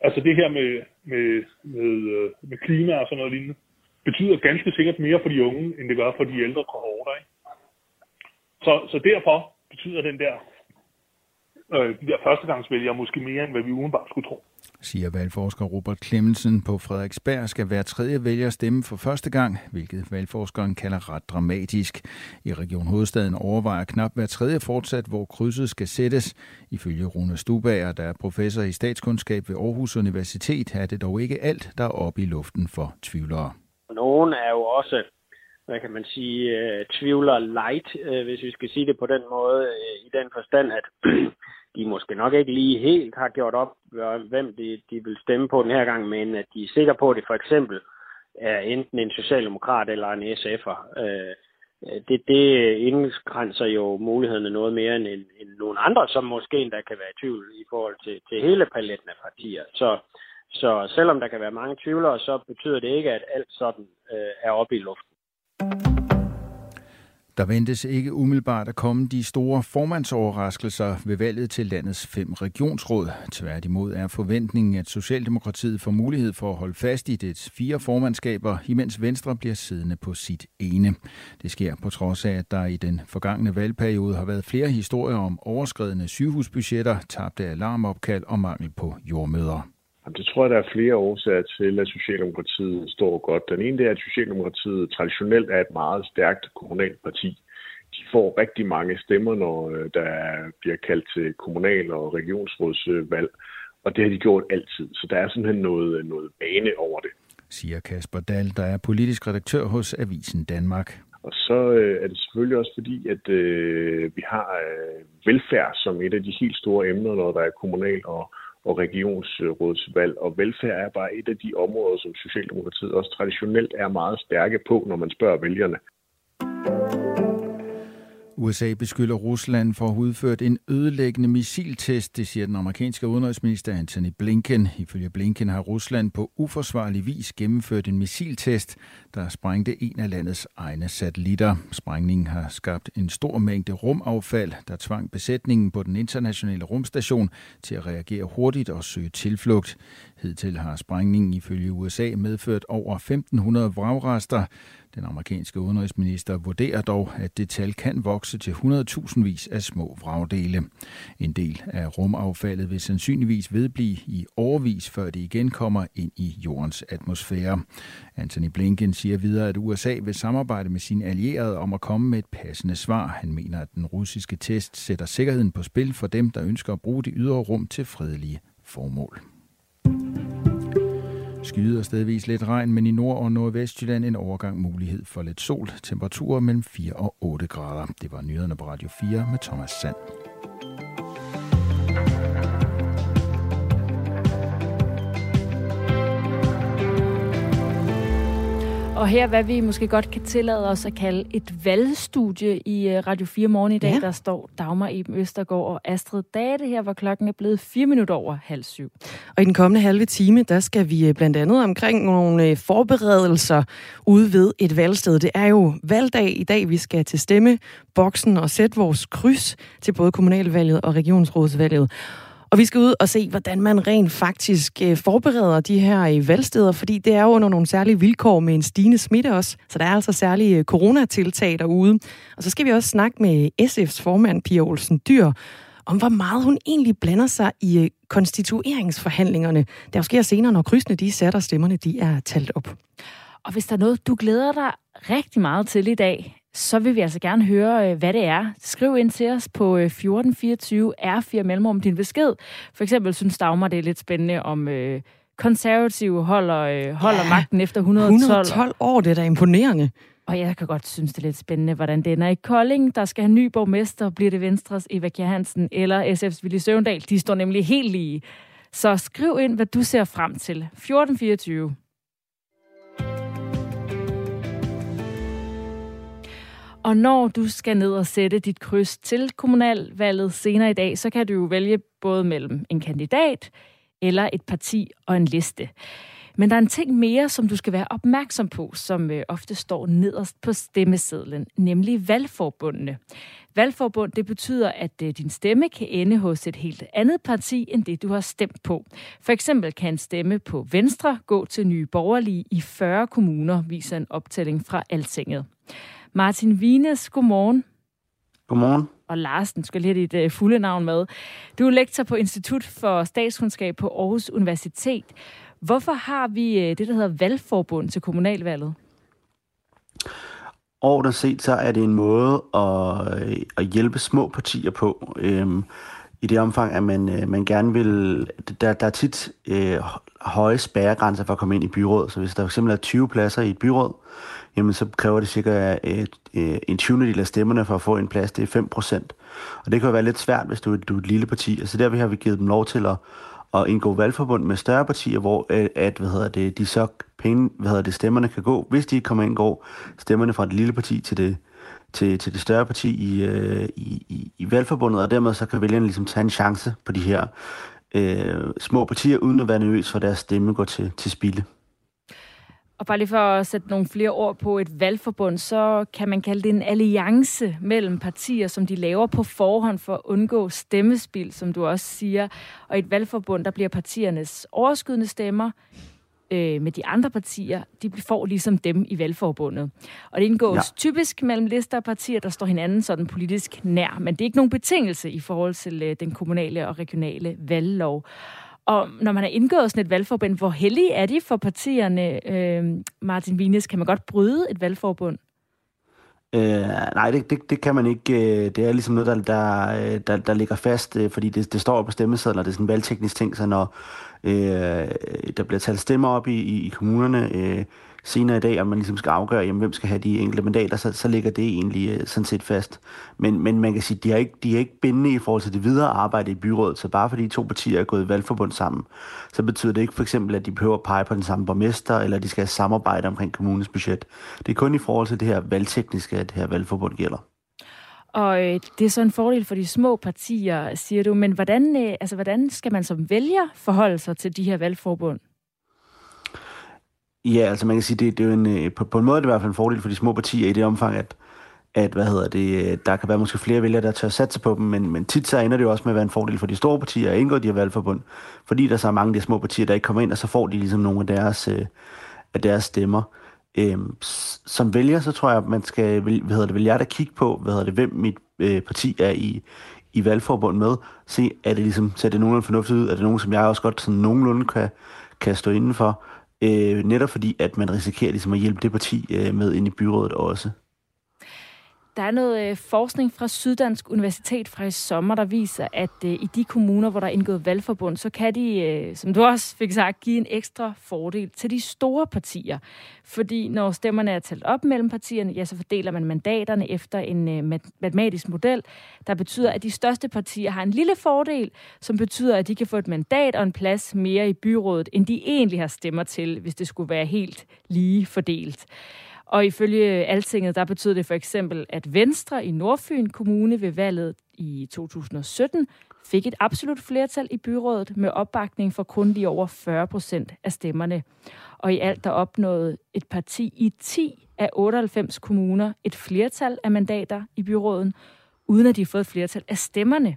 Altså det her med, med, med, øh, med klima og sådan noget lignende, betyder ganske sikkert mere for de unge, end det gør for de ældre kohorter. Ikke? Så, så derfor betyder den der øh, de der førstegangsvælgere måske mere, end hvad vi udenbart skulle tro. Siger valgforsker Robert Clemmensen på Frederiksberg skal hver tredje vælger stemme for første gang, hvilket valgforskeren kalder ret dramatisk. I Region Hovedstaden overvejer knap hver tredje fortsat, hvor krydset skal sættes. Ifølge Rune Stubager, der er professor i statskundskab ved Aarhus Universitet, er det dog ikke alt, der er oppe i luften for tvivlere. Nogen er jo også hvad kan man sige, uh, tvivler light, uh, hvis vi skal sige det på den måde, uh, i den forstand, at <clears throat> de måske nok ikke lige helt har gjort op, hvem de, de vil stemme på den her gang, men at de er sikre på, at det for eksempel er enten en socialdemokrat eller en SF'er. Øh, det, det indgrænser jo mulighederne noget mere end, end nogle andre, som måske endda kan være i tvivl i forhold til, til hele paletten af partier. Så, så selvom der kan være mange tvivlere, så betyder det ikke, at alt sådan øh, er oppe i luften. Der ventes ikke umiddelbart at komme de store formandsoverraskelser ved valget til landets fem regionsråd. Tværtimod er forventningen, at Socialdemokratiet får mulighed for at holde fast i dets fire formandskaber, imens Venstre bliver siddende på sit ene. Det sker på trods af, at der i den forgangne valgperiode har været flere historier om overskredende sygehusbudgetter, tabte alarmopkald og mangel på jordmøder. Det tror jeg, der er flere årsager til, at Socialdemokratiet står godt. Den ene det er, at Socialdemokratiet traditionelt er et meget stærkt kommunalt parti. De får rigtig mange stemmer, når øh, der bliver kaldt til kommunal- og regionsrådsvalg, og det har de gjort altid. Så der er simpelthen noget, noget bane over det. Siger Kasper Dahl, der er politisk redaktør hos Avisen Danmark. Og så øh, er det selvfølgelig også fordi, at øh, vi har øh, velfærd som et af de helt store emner, når der er kommunal- og og regionsrådsvalg. Og velfærd er bare et af de områder, som Socialdemokratiet også traditionelt er meget stærke på, når man spørger vælgerne. USA beskylder Rusland for at have udført en ødelæggende missiltest, det siger den amerikanske udenrigsminister Anthony Blinken. Ifølge Blinken har Rusland på uforsvarlig vis gennemført en missiltest, der sprængte en af landets egne satellitter. Sprængningen har skabt en stor mængde rumaffald, der tvang besætningen på den internationale rumstation til at reagere hurtigt og søge tilflugt. Hidtil har sprængningen ifølge USA medført over 1500 vragrester. Den amerikanske udenrigsminister vurderer dog, at det tal kan vokse til 100.000 vis af små vragdele. En del af rumaffaldet vil sandsynligvis vedblive i overvis, før det igen kommer ind i jordens atmosfære. Anthony Blinken siger videre, at USA vil samarbejde med sine allierede om at komme med et passende svar. Han mener, at den russiske test sætter sikkerheden på spil for dem, der ønsker at bruge det ydre rum til fredelige formål. Skyde og stedvis lidt regn, men i Nord- og Nordvestjylland en overgang mulighed for lidt sol. Temperaturer mellem 4 og 8 grader. Det var nyhederne på Radio 4 med Thomas Sand. Og her, hvad vi måske godt kan tillade os at kalde et valgstudie i øh, Radio 4 morgen i dag, ja. der står Dagmar Eben Østergaard og Astrid Date her, hvor klokken er blevet 4 minutter over halv syv. Og i den kommende halve time, der skal vi øh, blandt andet omkring nogle øh, forberedelser ude ved et valgsted. Det er jo valgdag i dag, vi skal til stemmeboksen og sætte vores kryds til både kommunalvalget og regionsrådsvalget. Og vi skal ud og se, hvordan man rent faktisk øh, forbereder de her øh, valgsteder, fordi det er jo under nogle særlige vilkår med en stigende smitte også. Så der er altså særlige øh, coronatiltag derude. Og så skal vi også snakke med SF's formand, Pia Olsen Dyr, om hvor meget hun egentlig blander sig i konstitueringsforhandlingerne, der jo sker senere, når krydsene de sætter stemmerne, de er talt op. Og hvis der er noget, du glæder dig rigtig meget til i dag, så vil vi altså gerne høre, øh, hvad det er. Skriv ind til os på 1424 R4 mellemrum din besked. For eksempel synes Dagmar, det er lidt spændende om øh, konservative holder, øh, holder ja, magten efter 112. 112 år, det er da imponerende. Og jeg kan godt synes, det er lidt spændende, hvordan det ender i Kolding. Der skal have ny borgmester. Bliver det Venstres Eva Kjær Hansen eller SF's Willy Søvndal? De står nemlig helt lige. Så skriv ind, hvad du ser frem til. 1424. Og når du skal ned og sætte dit kryds til kommunalvalget senere i dag, så kan du jo vælge både mellem en kandidat eller et parti og en liste. Men der er en ting mere, som du skal være opmærksom på, som øh, ofte står nederst på stemmesedlen, nemlig valgforbundene. Valgforbund, det betyder, at øh, din stemme kan ende hos et helt andet parti, end det du har stemt på. For eksempel kan en stemme på Venstre gå til Nye Borgerlige i 40 kommuner, viser en optælling fra Altinget. Martin Wienes, godmorgen. Godmorgen. Og Larsen, skal lige have dit uh, fulde navn med. Du er lektor på Institut for Statskundskab på Aarhus Universitet. Hvorfor har vi uh, det, der hedder valgforbund til kommunalvalget? Overordnet set, så er det en måde at, øh, at hjælpe små partier på. Øhm, I det omfang, at man, man gerne vil... Der, der er tit øh, høje spærregrænser for at komme ind i byrådet. Så hvis der fx er 20 pladser i et byråd, jamen så kræver det cirka et, et, en 20. del af stemmerne for at få en plads. Det er 5%. Og det kan jo være lidt svært, hvis du, du er et lille parti. Altså der har vi givet dem lov til at, at indgå valgforbund med større partier, hvor øh, at, hvad hedder det, de så penge, hvad hedder det, stemmerne kan gå, hvis de kommer ind, går stemmerne fra det lille parti til det, til, til det større parti i, i, i, i valgforbundet, og dermed så kan vælgerne ligesom tage en chance på de her øh, små partier, uden at være nervøs for, at deres stemme går til, til spilde. Og bare lige for at sætte nogle flere ord på et valgforbund, så kan man kalde det en alliance mellem partier, som de laver på forhånd for at undgå stemmespil, som du også siger. Og i et valgforbund, der bliver partiernes overskydende stemmer øh, med de andre partier, de får ligesom dem i valgforbundet. Og det indgås ja. typisk mellem lister af partier, der står hinanden sådan politisk nær. Men det er ikke nogen betingelse i forhold til øh, den kommunale og regionale valglov. Og når man har indgået sådan et valgforbund, hvor heldige er de for partierne, øh, Martin Vines? Kan man godt bryde et valgforbund? Øh, nej, det, det, det kan man ikke. Øh, det er ligesom noget, der, der, øh, der, der ligger fast, øh, fordi det, det står på stemmesedler. Det er sådan en valgteknisk ting, så når øh, der bliver talt stemmer op i, i, i kommunerne, øh, senere i dag, om man ligesom skal afgøre, jamen, hvem skal have de enkelte mandater, så, så ligger det egentlig øh, sådan set fast. Men, men man kan sige, de er, ikke, de er ikke bindende i forhold til det videre arbejde i byrådet, så bare fordi to partier er gået i valgforbund sammen, så betyder det ikke for eksempel, at de behøver at pege på den samme borgmester, eller at de skal have samarbejde omkring kommunens budget. Det er kun i forhold til det her valgtekniske, at det her valgforbund gælder. Og øh, det er så en fordel for de små partier, siger du. Men hvordan, øh, altså, hvordan skal man som vælger forholde sig til de her valgforbund? Ja, altså man kan sige, det, det er jo en, øh, på, på en måde er det i hvert fald en fordel for de små partier i det omfang, at, at hvad hedder det, øh, der kan være måske flere vælgere, der tør satse på dem, men, men tit så ender det jo også med at være en fordel for de store partier at indgå de her valgforbund, fordi der så er mange af de små partier, der ikke kommer ind, og så får de ligesom nogle af deres, øh, af deres stemmer. Øhm, som vælger, så tror jeg, at man skal, hvad hedder det, vil jeg da kigge på, hvad hedder det, hvem mit øh, parti er i, i valgforbund med, se, er det ligesom, ser det nogenlunde fornuftigt ud, er det nogen, som jeg også godt sådan nogenlunde kan, kan stå indenfor, øh, netop fordi, at man risikerer ligesom at hjælpe det parti øh, med ind i byrådet også. Der er noget øh, forskning fra Syddansk Universitet fra i sommer, der viser, at øh, i de kommuner, hvor der er indgået valgforbund, så kan de, øh, som du også fik sagt, give en ekstra fordel til de store partier. Fordi når stemmerne er talt op mellem partierne, ja, så fordeler man mandaterne efter en matematisk model, der betyder, at de største partier har en lille fordel, som betyder, at de kan få et mandat og en plads mere i byrådet, end de egentlig har stemmer til, hvis det skulle være helt lige fordelt. Og ifølge Altinget, der betød det for eksempel, at Venstre i Nordfyn Kommune ved valget i 2017 fik et absolut flertal i byrådet med opbakning for kun lige over 40 procent af stemmerne. Og i alt der opnåede et parti i 10 af 98 kommuner et flertal af mandater i byråden, uden at de har fået et flertal af stemmerne.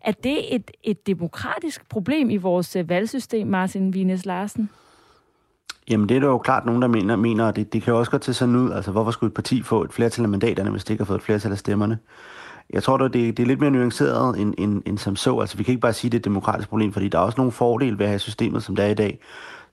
Er det et, et demokratisk problem i vores øh, valgsystem, Martin Vines Larsen? Jamen det er der jo klart nogen, der mener, mener at det, det kan jo også godt til sådan ud. Altså hvorfor skulle et parti få et flertal af mandaterne, hvis det ikke har fået et flertal af stemmerne? Jeg tror da, det, det er lidt mere nuanceret end, end, end som så. Altså vi kan ikke bare sige, at det er et demokratisk problem, fordi der er også nogle fordele ved at have systemet, som det er i dag,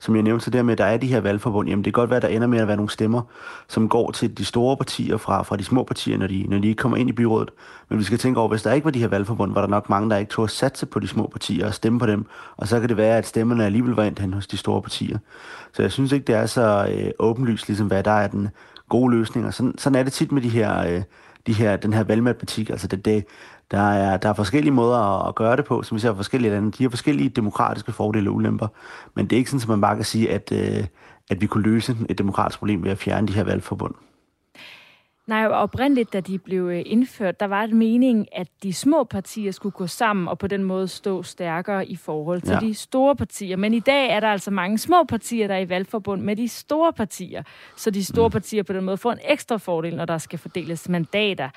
som jeg nævnte, så der med, at der er de her valgforbund, jamen det kan godt være, at der ender med at være nogle stemmer, som går til de store partier fra, fra de små partier, når de, når de ikke kommer ind i byrådet. Men vi skal tænke over, hvis der ikke var de her valgforbund, var der nok mange, der ikke tog at satse på de små partier og stemme på dem. Og så kan det være, at stemmerne alligevel var endt hen hos de store partier. Så jeg synes ikke, det er så øh, åbenlyst, ligesom hvad der er den gode løsning. Og sådan, sådan er det tit med de her, øh, de her, den her valgmatematik. Altså det, det, der er, der er forskellige måder at gøre det på, som vi ser forskellige lande. De har forskellige demokratiske fordele og ulemper. Men det er ikke sådan, at man bare kan sige, at, øh, at vi kunne løse et demokratisk problem ved at fjerne de her valgforbund. Nej, oprindeligt, da de blev øh, indført, der var det meningen, at de små partier skulle gå sammen og på den måde stå stærkere i forhold til ja. de store partier. Men i dag er der altså mange små partier, der er i valgforbund med de store partier. Så de store mm. partier på den måde får en ekstra fordel, når der skal fordeles mandater.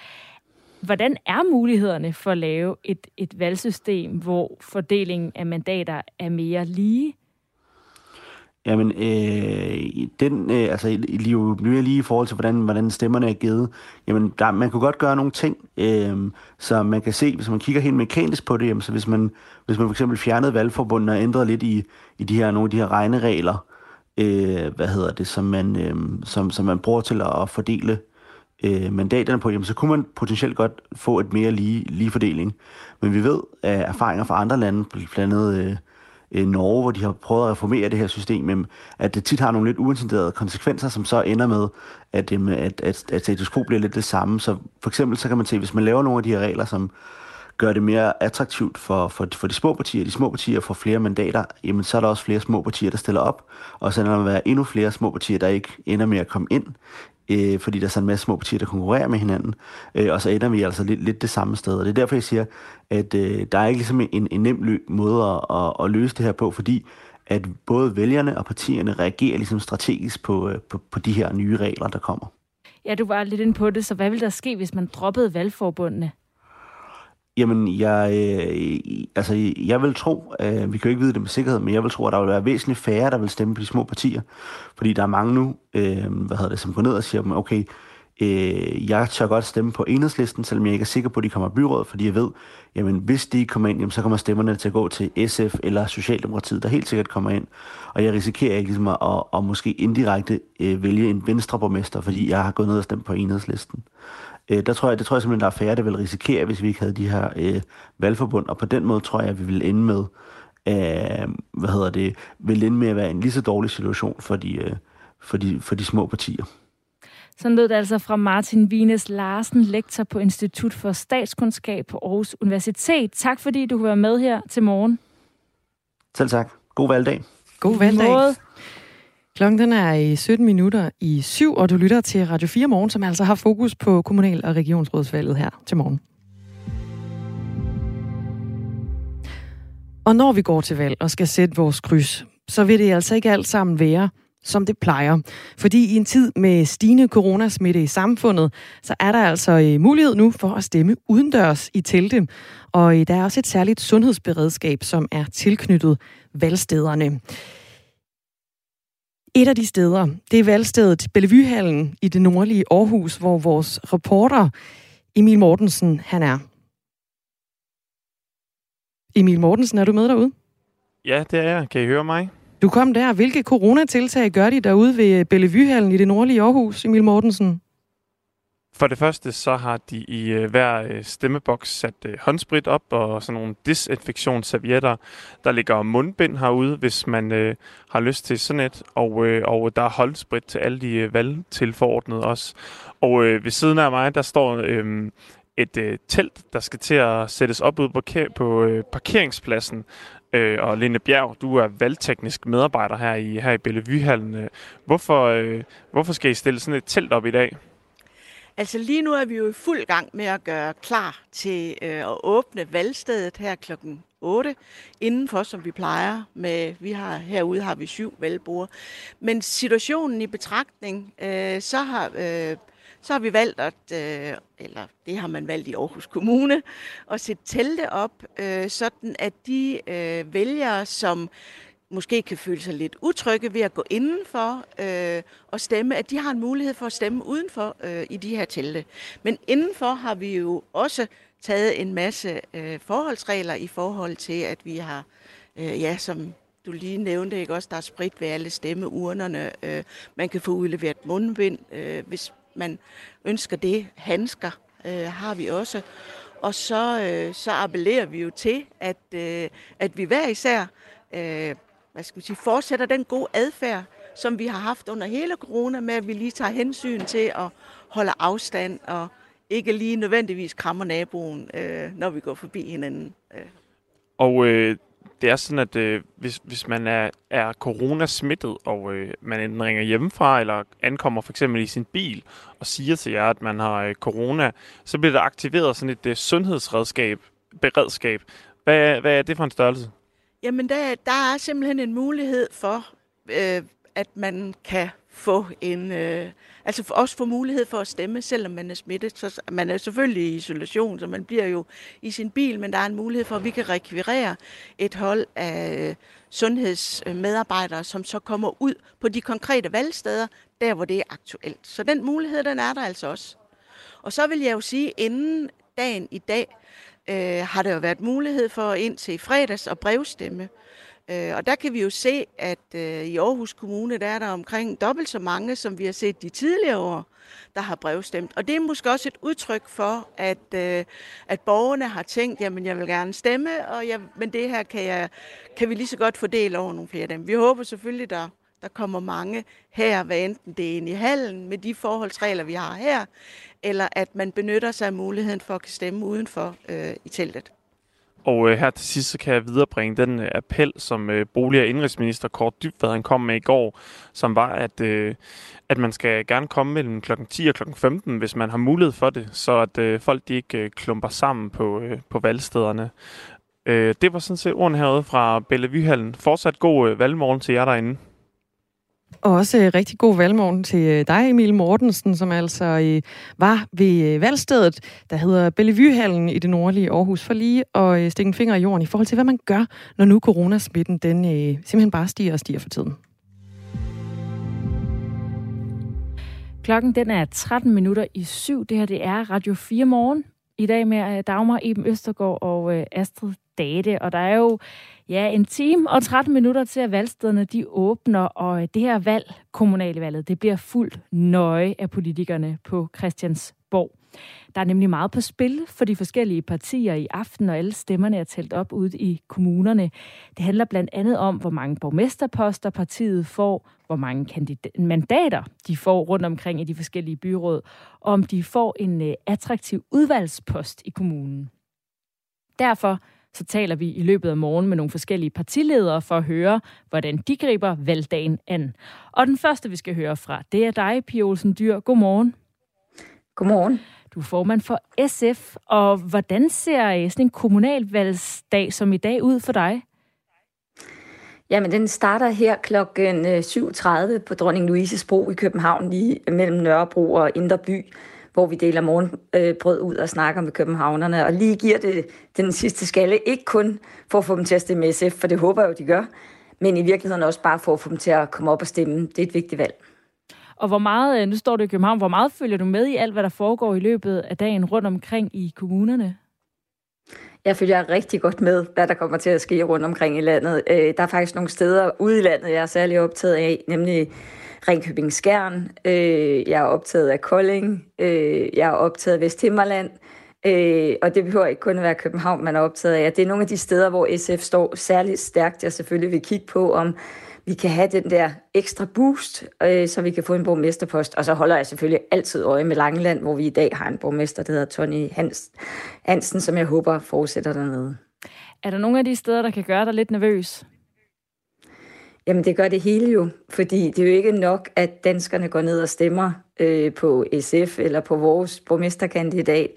Hvordan er mulighederne for at lave et, et valgsystem, hvor fordelingen af mandater er mere lige? Jamen, øh, den, øh, altså, lige, mere lige i forhold til, hvordan, hvordan stemmerne er givet, jamen, der, man kunne godt gøre nogle ting, øh, så man kan se, hvis man kigger helt mekanisk på det, jamen, så hvis man, hvis man for eksempel fjernede valgforbundet og ændrede lidt i, i de her, nogle af de her regneregler, øh, hvad hedder det, som man, øh, som, som man bruger til at fordele øh, Øh, mandaterne på, jamen, så kunne man potentielt godt få et mere lige, lige fordeling. Men vi ved af erfaringer fra andre lande, blandt andet øh, øh, Norge, hvor de har prøvet at reformere det her system, at det tit har nogle lidt uintenderede konsekvenser, som så ender med, at, at, at, at status quo bliver lidt det samme. Så for eksempel så kan man se, hvis man laver nogle af de her regler, som gør det mere attraktivt for, for, for de små partier, de små partier får flere mandater, jamen så er der også flere små partier, der stiller op, og så ender der være endnu flere små partier, der ikke ender med at komme ind øh, fordi der er sådan en masse små partier, der konkurrerer med hinanden, øh, og så ender vi altså lidt, lidt det samme sted. Og det er derfor, jeg siger, at øh, der er ikke ligesom en, en nem lø- måde at, at, at løse det her på, fordi at både vælgerne og partierne reagerer ligesom strategisk på, øh, på, på de her nye regler, der kommer. Ja, du var lidt inde på det, så hvad vil der ske, hvis man droppede valgforbundene? Jamen, jeg, øh, altså, jeg vil tro, øh, vi kan jo ikke vide det med sikkerhed, men jeg vil tro, at der vil være væsentligt færre, der vil stemme på de små partier. Fordi der er mange nu, øh, hvad hedder det, som går ned og siger, okay, øh, jeg tør godt stemme på enhedslisten, selvom jeg ikke er sikker på, at de kommer i byrådet, fordi jeg ved, jamen hvis de kommer ind, jamen, så kommer stemmerne til at gå til SF eller Socialdemokratiet, der helt sikkert kommer ind. Og jeg risikerer ikke ligesom at, at, at måske indirekte øh, vælge en venstreborgmester, fordi jeg har gået ned og stemt på enhedslisten. Øh, der tror jeg, det tror jeg simpelthen, der er færre, der vil risikere, hvis vi ikke havde de her øh, valgforbund. Og på den måde tror jeg, at vi vil ende med, øh, hvad hedder det, vil ende med at være en lige så dårlig situation for de, øh, for de, for de små partier. Sådan lød det altså fra Martin Vines Larsen, lektor på Institut for Statskundskab på Aarhus Universitet. Tak fordi du var med her til morgen. Selv tak. God valgdag. God valgdag. Klokken den er i 17 minutter i syv, og du lytter til Radio 4 Morgen, som altså har fokus på kommunal- og regionsrådsvalget her til morgen. Og når vi går til valg og skal sætte vores kryds, så vil det altså ikke alt sammen være, som det plejer. Fordi i en tid med stigende coronasmitte i samfundet, så er der altså øh, mulighed nu for at stemme udendørs i telte. Og øh, der er også et særligt sundhedsberedskab, som er tilknyttet valgstederne. Et af de steder, det er valgstedet Bellevuehallen i det nordlige Aarhus, hvor vores reporter Emil Mortensen, han er. Emil Mortensen, er du med derude? Ja, det er jeg. Kan I høre mig? Du kom der. Hvilke coronatiltag gør de derude ved Bellevuehallen i det nordlige Aarhus, Emil Mortensen? For det første, så har de i øh, hver øh, stemmeboks sat øh, håndsprit op og sådan nogle disinfektionsservietter. Der ligger mundbind herude, hvis man øh, har lyst til sådan et. Og, øh, og der er håndsprit til alle de øh, valgtilforordnede også. Og øh, ved siden af mig, der står øh, et øh, telt, der skal til at sættes op ud på, på øh, parkeringspladsen. Øh, og Lene Bjerg, du er valgteknisk medarbejder her i, her i Bellevuehallen. Øh, hvorfor, øh, hvorfor skal I stille sådan et telt op i dag? Altså lige nu er vi jo i fuld gang med at gøre klar til øh, at åbne valgstedet her klokken 8 indenfor, som vi plejer. Med, vi har, herude har vi syv valgbord. Men situationen i betragtning, øh, så har... Øh, så har vi valgt, at, øh, eller det har man valgt i Aarhus Kommune, at sætte telte op, øh, sådan at de øh, vælgere, som måske kan føle sig lidt utrygge ved at gå indenfor øh, og stemme, at de har en mulighed for at stemme udenfor øh, i de her telte. Men indenfor har vi jo også taget en masse øh, forholdsregler i forhold til, at vi har, øh, ja, som du lige nævnte, ikke også, der er sprit ved alle stemmeurnerne. Øh, man kan få udleveret mundbind, øh, hvis man ønsker det. Handsker øh, har vi også. Og så, øh, så appellerer vi jo til, at, øh, at vi hver især øh, hvad skal vi sige, fortsætter den gode adfærd, som vi har haft under hele corona, med at vi lige tager hensyn til at holde afstand og ikke lige nødvendigvis krammer naboen, øh, når vi går forbi hinanden. Øh. Og øh, det er sådan, at øh, hvis, hvis man er, er coronasmittet, og øh, man enten ringer hjemmefra, eller ankommer for eksempel i sin bil, og siger til jer, at man har øh, corona, så bliver der aktiveret sådan et øh, sundhedsredskab, beredskab. Hvad, hvad er det for en størrelse? Jamen, der, der er simpelthen en mulighed for, øh, at man kan få en, øh, altså for, også få mulighed for at stemme, selvom man er smittet. Så man er selvfølgelig i isolation, så man bliver jo i sin bil, men der er en mulighed for, at vi kan rekvirere et hold af øh, sundhedsmedarbejdere, som så kommer ud på de konkrete valgsteder, der hvor det er aktuelt. Så den mulighed, den er der altså også. Og så vil jeg jo sige, inden dagen i dag, øh, har der jo været mulighed for indtil i fredags og brevstemme. Øh, og der kan vi jo se, at øh, i Aarhus Kommune, der er der omkring dobbelt så mange, som vi har set de tidligere år, der har brevstemt. Og det er måske også et udtryk for, at, øh, at borgerne har tænkt, jamen jeg vil gerne stemme, og jeg, men det her kan, jeg, kan vi lige så godt fordele over nogle flere af dem. Vi håber selvfølgelig, der, der kommer mange her, hvad enten det er inde i hallen med de forholdsregler, vi har her, eller at man benytter sig af muligheden for at kunne stemme udenfor øh, i teltet. Og øh, her til sidst, så kan jeg viderebringe den øh, appel, som øh, bolig- og indrigsminister Kort Dybvad han kom med i går, som var, at, øh, at man skal gerne komme mellem kl. 10 og kl. 15, hvis man har mulighed for det, så at øh, folk de ikke øh, klumper sammen på, øh, på valgstederne. Øh, det var sådan set ordene herude fra Bellevuehallen. Fortsat god øh, valgmorgen til jer derinde. Og også øh, rigtig god valgmorgen til øh, dig, Emil Mortensen, som altså øh, var ved valgstedet, der hedder Bellevuehallen i det nordlige Aarhus, for lige at stikke en finger i jorden i forhold til, hvad man gør, når nu coronasmitten den simpelthen bare stiger og stiger for tiden. Klokken den er 13 minutter i syv. Det her det er Radio 4 morgen. I dag med øh, Dagmar Eben Østergaard og øh, Astrid Date. Og der er jo Ja, en time og 13 minutter til, at valgstederne de åbner, og øh, det her valg, kommunalvalget, det bliver fuldt nøje af politikerne på Christiansborg. Der er nemlig meget på spil for de forskellige partier i aften, og alle stemmerne er talt op ude i kommunerne. Det handler blandt andet om, hvor mange borgmesterposter partiet får, hvor mange mandater de får rundt omkring i de forskellige byråd, og om de får en øh, attraktiv udvalgspost i kommunen. Derfor så taler vi i løbet af morgen med nogle forskellige partiledere for at høre, hvordan de griber valgdagen an. Og den første, vi skal høre fra, det er dig, Pia Olsen Dyr. Godmorgen. Godmorgen. Du er formand for SF, og hvordan ser sådan en kommunalvalgsdag som i dag ud for dig? Jamen, den starter her klokken 7.30 øh, på Dronning Louises Bro i København, lige mellem Nørrebro og Indre By hvor vi deler morgenbrød ud og snakker med københavnerne, og lige giver det den sidste skalle, ikke kun for at få dem til at stemme SF, for det håber jeg jo, de gør, men i virkeligheden også bare for at få dem til at komme op og stemme. Det er et vigtigt valg. Og hvor meget, øh, nu står du i København, hvor meget følger du med i alt, hvad der foregår i løbet af dagen rundt omkring i kommunerne? Jeg følger rigtig godt med, hvad der kommer til at ske rundt omkring i landet. Øh, der er faktisk nogle steder ude i landet, jeg er særlig optaget af, nemlig Ringkøbing Skjern, øh, jeg er optaget af Kolding, øh, jeg er optaget af Vesthimmerland, øh, og det behøver ikke kun at være København, man er optaget af. Det er nogle af de steder, hvor SF står særligt stærkt. Jeg selvfølgelig vil kigge på, om vi kan have den der ekstra boost, øh, så vi kan få en borgmesterpost. Og så holder jeg selvfølgelig altid øje med Langeland, hvor vi i dag har en borgmester, der hedder Tony Hans, Hansen, som jeg håber fortsætter dernede. Er der nogle af de steder, der kan gøre dig lidt nervøs? Jamen det gør det hele jo, fordi det er jo ikke nok, at danskerne går ned og stemmer øh, på SF eller på vores borgmesterkandidat.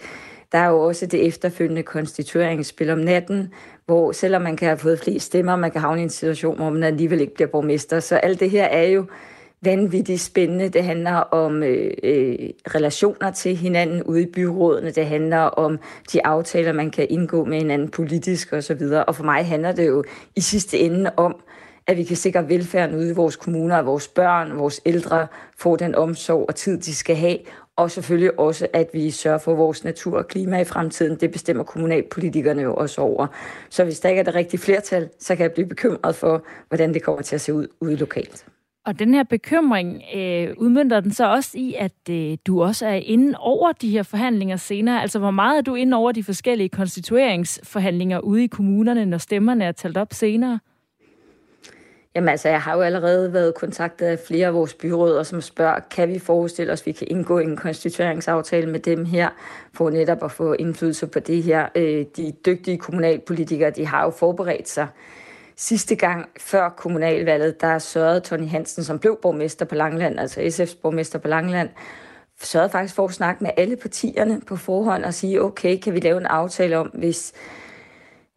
Der er jo også det efterfølgende konstitueringsspil om natten, hvor selvom man kan have fået flest stemmer, man kan havne i en situation, hvor man alligevel ikke bliver borgmester. Så alt det her er jo vanvittigt spændende. Det handler om øh, øh, relationer til hinanden ude i byrådene. Det handler om de aftaler, man kan indgå med hinanden politisk osv. Og, og for mig handler det jo i sidste ende om, at vi kan sikre velfærden ude i vores kommuner, at vores børn, vores ældre får den omsorg og tid, de skal have, og selvfølgelig også, at vi sørger for vores natur og klima i fremtiden. Det bestemmer kommunalpolitikerne jo også over. Så hvis der ikke er det rigtige flertal, så kan jeg blive bekymret for, hvordan det kommer til at se ud ude lokalt. Og den her bekymring øh, udmyndter den så også i, at øh, du også er inde over de her forhandlinger senere. Altså, hvor meget er du inde over de forskellige konstitueringsforhandlinger ude i kommunerne, når stemmerne er talt op senere? Jamen altså, jeg har jo allerede været kontaktet af flere af vores byråder, som spørger, kan vi forestille os, at vi kan indgå en konstitueringsaftale med dem her, for netop at få indflydelse på det her. Øh, de dygtige kommunalpolitikere, de har jo forberedt sig. Sidste gang før kommunalvalget, der sørgede Tony Hansen, som blev borgmester på Langland, altså SF's borgmester på Langland, sørgede faktisk for at snakke med alle partierne på forhånd og sige, okay, kan vi lave en aftale om, hvis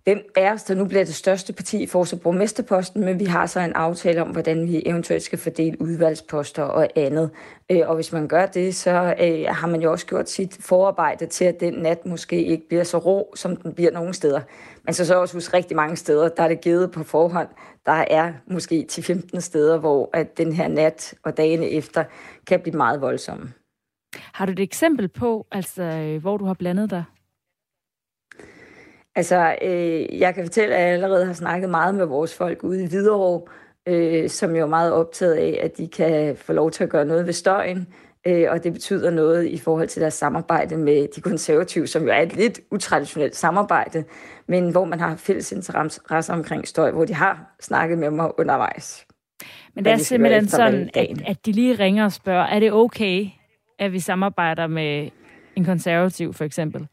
hvem er os, der nu bliver det største parti, får så borgmesterposten, men vi har så en aftale om, hvordan vi eventuelt skal fordele udvalgsposter og andet. Øh, og hvis man gør det, så øh, har man jo også gjort sit forarbejde til, at den nat måske ikke bliver så rå, som den bliver nogle steder. Men så så også hos rigtig mange steder, der er det givet på forhånd. Der er måske til 15 steder, hvor at den her nat og dagene efter kan blive meget voldsomme. Har du et eksempel på, altså, øh, hvor du har blandet dig? Altså, øh, jeg kan fortælle, at jeg allerede har snakket meget med vores folk ude i Hvidovre, øh, som jo er meget optaget af, at de kan få lov til at gøre noget ved støjen. Øh, og det betyder noget i forhold til deres samarbejde med de konservative, som jo er et lidt utraditionelt samarbejde, men hvor man har fælles interesse omkring støj, hvor de har snakket med mig undervejs. Men det er simpelthen sådan, at, at de lige ringer og spørger, er det okay, at vi samarbejder med en konservativ for eksempel?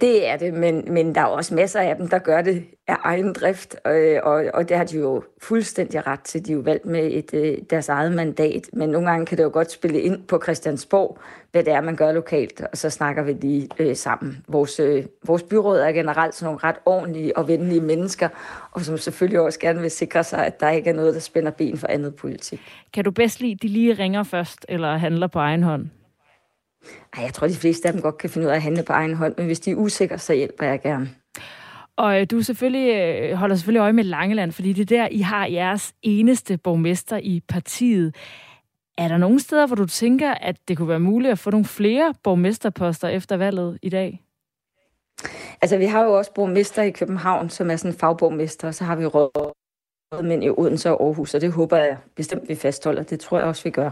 Det er det, men, men der er også masser af dem, der gør det af egen drift, og, og, og det har de jo fuldstændig ret til. De er jo valgt med et, øh, deres eget mandat, men nogle gange kan det jo godt spille ind på Christiansborg, hvad det er, man gør lokalt, og så snakker vi lige øh, sammen. Vores, øh, vores byråd er generelt sådan nogle ret ordentlige og venlige mennesker, og som selvfølgelig også gerne vil sikre sig, at der ikke er noget, der spænder ben for andet politik. Kan du bedst lide, de lige ringer først, eller handler på egen hånd? Ej, jeg tror, de fleste af dem godt kan finde ud af at handle på egen hånd, men hvis de er usikre, så hjælper jeg gerne. Og øh, du selvfølgelig øh, holder selvfølgelig øje med Langeland, fordi det er der, I har jeres eneste borgmester i partiet. Er der nogle steder, hvor du tænker, at det kunne være muligt at få nogle flere borgmesterposter efter valget i dag? Altså, vi har jo også borgmester i København, som er sådan en fagborgmester, og så har vi rådmænd i Odense og Aarhus, og det håber jeg bestemt, vi fastholder. Det tror jeg også, vi gør.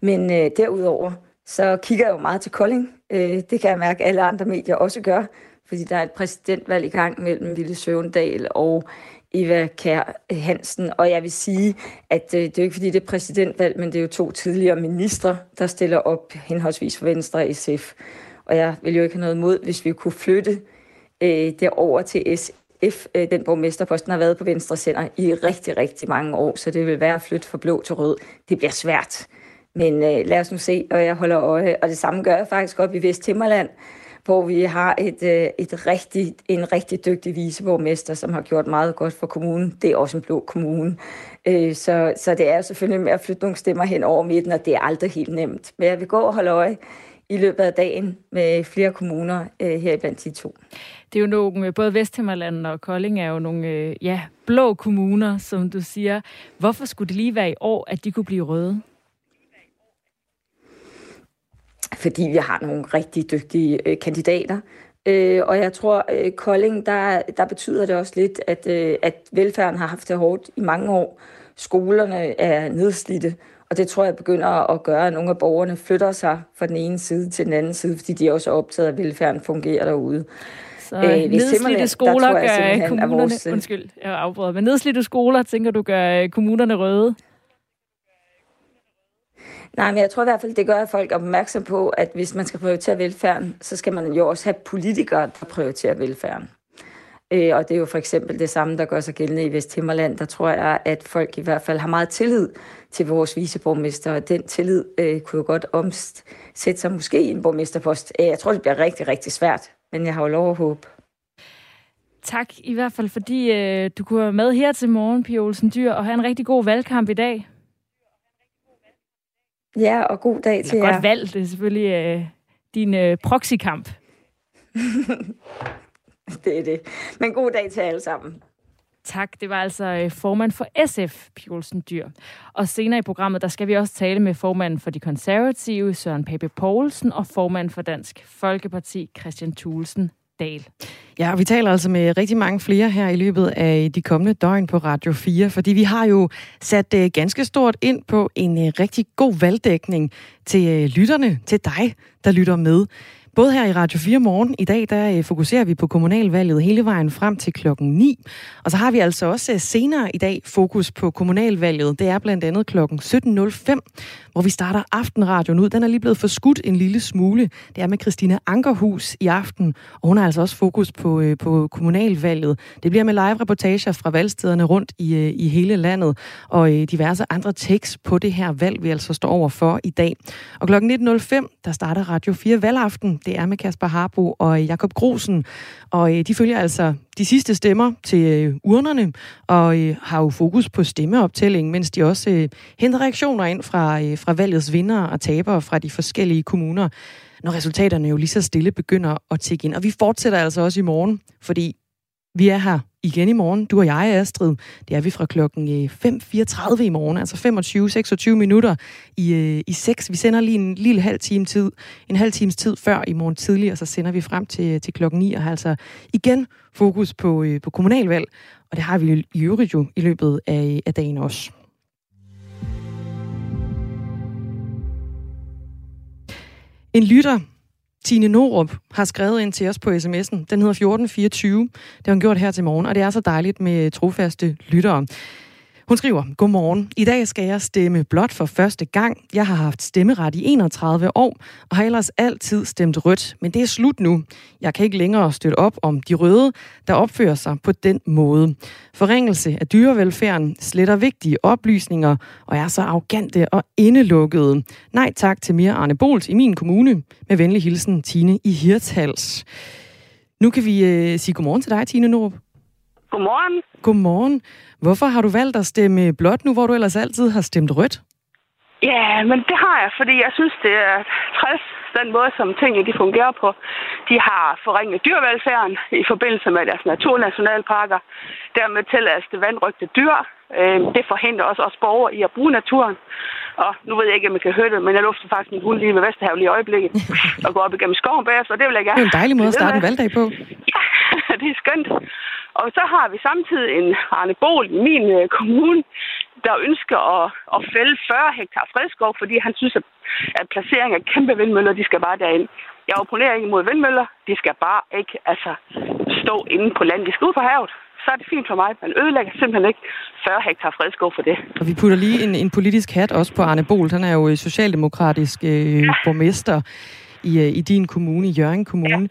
Men øh, derudover, så kigger jeg jo meget til Kolding. Øh, det kan jeg mærke, at alle andre medier også gør, fordi der er et præsidentvalg i gang mellem Ville Søvendal og Eva Kær Hansen. Og jeg vil sige, at øh, det er jo ikke fordi, det er præsidentvalg, men det er jo to tidligere ministre, der stiller op henholdsvis for Venstre og SF. Og jeg vil jo ikke have noget imod, hvis vi kunne flytte øh, over til SF. Øh, den borgmesterposten har været på Venstre Center i rigtig, rigtig mange år, så det vil være at flytte fra blå til rød. Det bliver svært. Men øh, lad os nu se, og jeg holder øje. Og det samme gør jeg faktisk op i Vesthimmerland, hvor vi har et, øh, et rigtig, en rigtig dygtig viceborgmester, som har gjort meget godt for kommunen. Det er også en blå kommune. Øh, så, så det er selvfølgelig med at flytte nogle stemmer hen over midten, og det er aldrig helt nemt. Men jeg vil gå og holde øje i løbet af dagen med flere kommuner øh, her blandt de to. Det er jo nogle, øh, både Vesthimmerland og Kolding er jo nogle øh, ja, blå kommuner, som du siger. Hvorfor skulle det lige være i år, at de kunne blive røde? Fordi vi har nogle rigtig dygtige øh, kandidater. Øh, og jeg tror, øh, Kolding, der, der betyder det også lidt, at, øh, at velfærden har haft det hårdt i mange år. Skolerne er nedslidte, og det tror jeg begynder at gøre, at nogle af borgerne flytter sig fra den ene side til den anden side, fordi de også er optaget at velfærden fungerer derude. Så øh, nedslidte skoler gør kommunerne... Vores, undskyld, jeg afbryder. Men nedslidte skoler, tænker du, gør øh, kommunerne røde? Nej, men jeg tror i hvert fald, det gør, at folk er opmærksom på, at hvis man skal prioritere velfærden, så skal man jo også have politikere, der prioriterer velfærden. Øh, og det er jo for eksempel det samme, der gør sig gældende i Vesthimmerland. Der tror jeg, at folk i hvert fald har meget tillid til vores viceborgmester, og den tillid øh, kunne jo godt omsætte sig måske i en borgmesterpost. Øh, jeg tror, det bliver rigtig, rigtig svært, men jeg har jo lov at håbe. Tak i hvert fald, fordi øh, du kunne være med her til morgen, Pia Olsen Dyr, og have en rigtig god valgkamp i dag. Ja, og god dag til jer. Godt valg. Det er selvfølgelig øh, din øh, proxykamp. <laughs> det er det. Men god dag til alle sammen. Tak. Det var altså øh, formand for SF, Pjolsen Dyr. Og senere i programmet, der skal vi også tale med formanden for de konservative, Søren Pape Poulsen, og formanden for Dansk Folkeparti, Christian Thulsen Dahl. Ja, og vi taler altså med rigtig mange flere her i løbet af de kommende døgn på Radio 4, fordi vi har jo sat øh, ganske stort ind på en øh, rigtig god valgdækning til øh, lytterne, til dig, der lytter med. Både her i Radio 4 morgen i dag, der øh, fokuserer vi på kommunalvalget hele vejen frem til klokken 9. Og så har vi altså også øh, senere i dag fokus på kommunalvalget. Det er blandt andet klokken 17.05, hvor vi starter Aftenradioen ud. Den er lige blevet forskudt en lille smule. Det er med Christina Ankerhus i aften, og hun har altså også fokus på, øh, på kommunalvalget. Det bliver med live-reportager fra valgstederne rundt i, øh, i hele landet, og øh, diverse andre tekst på det her valg, vi altså står over for i dag. Og klokken 19.05, der starter Radio 4 valgaften. Det er med Kasper Harbo og Jakob Grosen, og øh, de følger altså de sidste stemmer til øh, urnerne, og øh, har jo fokus på stemmeoptælling, mens de også henter reaktioner ind fra, fra valgets vinder og tabere fra de forskellige kommuner, når resultaterne jo lige så stille begynder at tikke ind. Og vi fortsætter altså også i morgen, fordi vi er her igen i morgen. Du og jeg, Astrid. Det er vi fra klokken øh, 5.34 i morgen, altså 25-26 minutter i, øh, i 6. Vi sender lige en lille halv time tid, en halv times tid før i morgen tidlig, og så sender vi frem til, til klokken 9 og har altså igen fokus på, øh, på kommunalvalg. Og det har vi i øvrigt jo i løbet af, af dagen også. En lytter Tine Norup har skrevet ind til os på sms'en. Den hedder 1424. Det har hun gjort her til morgen, og det er så dejligt med trofaste lyttere. Hun skriver, Godmorgen. I dag skal jeg stemme blot for første gang. Jeg har haft stemmeret i 31 år, og har ellers altid stemt rødt. Men det er slut nu. Jeg kan ikke længere støtte op om de røde, der opfører sig på den måde. Forringelse af dyrevelfærden sletter vigtige oplysninger, og er så arrogante og indelukkede. Nej tak til mere Arne Bols i min kommune. Med venlig hilsen, Tine i Hirtals. Nu kan vi øh, sige godmorgen til dig, Tine Norup. Godmorgen. Godmorgen. Hvorfor har du valgt at stemme blåt nu, hvor du ellers altid har stemt rødt? Ja, men det har jeg, fordi jeg synes, det er træls, den måde, som tingene de fungerer på. De har forringet dyrvelfærden i forbindelse med deres naturnationalparker. Dermed tillades det vandrygte dyr. Øh, det forhindrer også os borgere i at bruge naturen. Og nu ved jeg ikke, om jeg kan høre det, men jeg lufter faktisk min hund lige ved Vesterhav lige i øjeblikket. <laughs> og gå op igennem skoven bagefter, det vil jeg gerne. Det er en dejlig måde at starte en valgdag på. Ja, <laughs> det er skønt. Og så har vi samtidig en Arne Bol i min øh, kommune, der ønsker at, at fælde 40 hektar fredskov, fordi han synes, at, at placering af kæmpe vindmøller, de skal bare derind. Jeg opponerer ikke mod vindmøller. De skal bare ikke altså, stå inde på landet. De skal ud på havet så er det fint for mig. Man ødelægger simpelthen ikke 40 hektar fredskov for det. Og vi putter lige en, en politisk hat også på Arne Bol. Han er jo øh, socialdemokratisk øh, ja. borgmester i, øh, i din kommune, i Jørgen Kommune.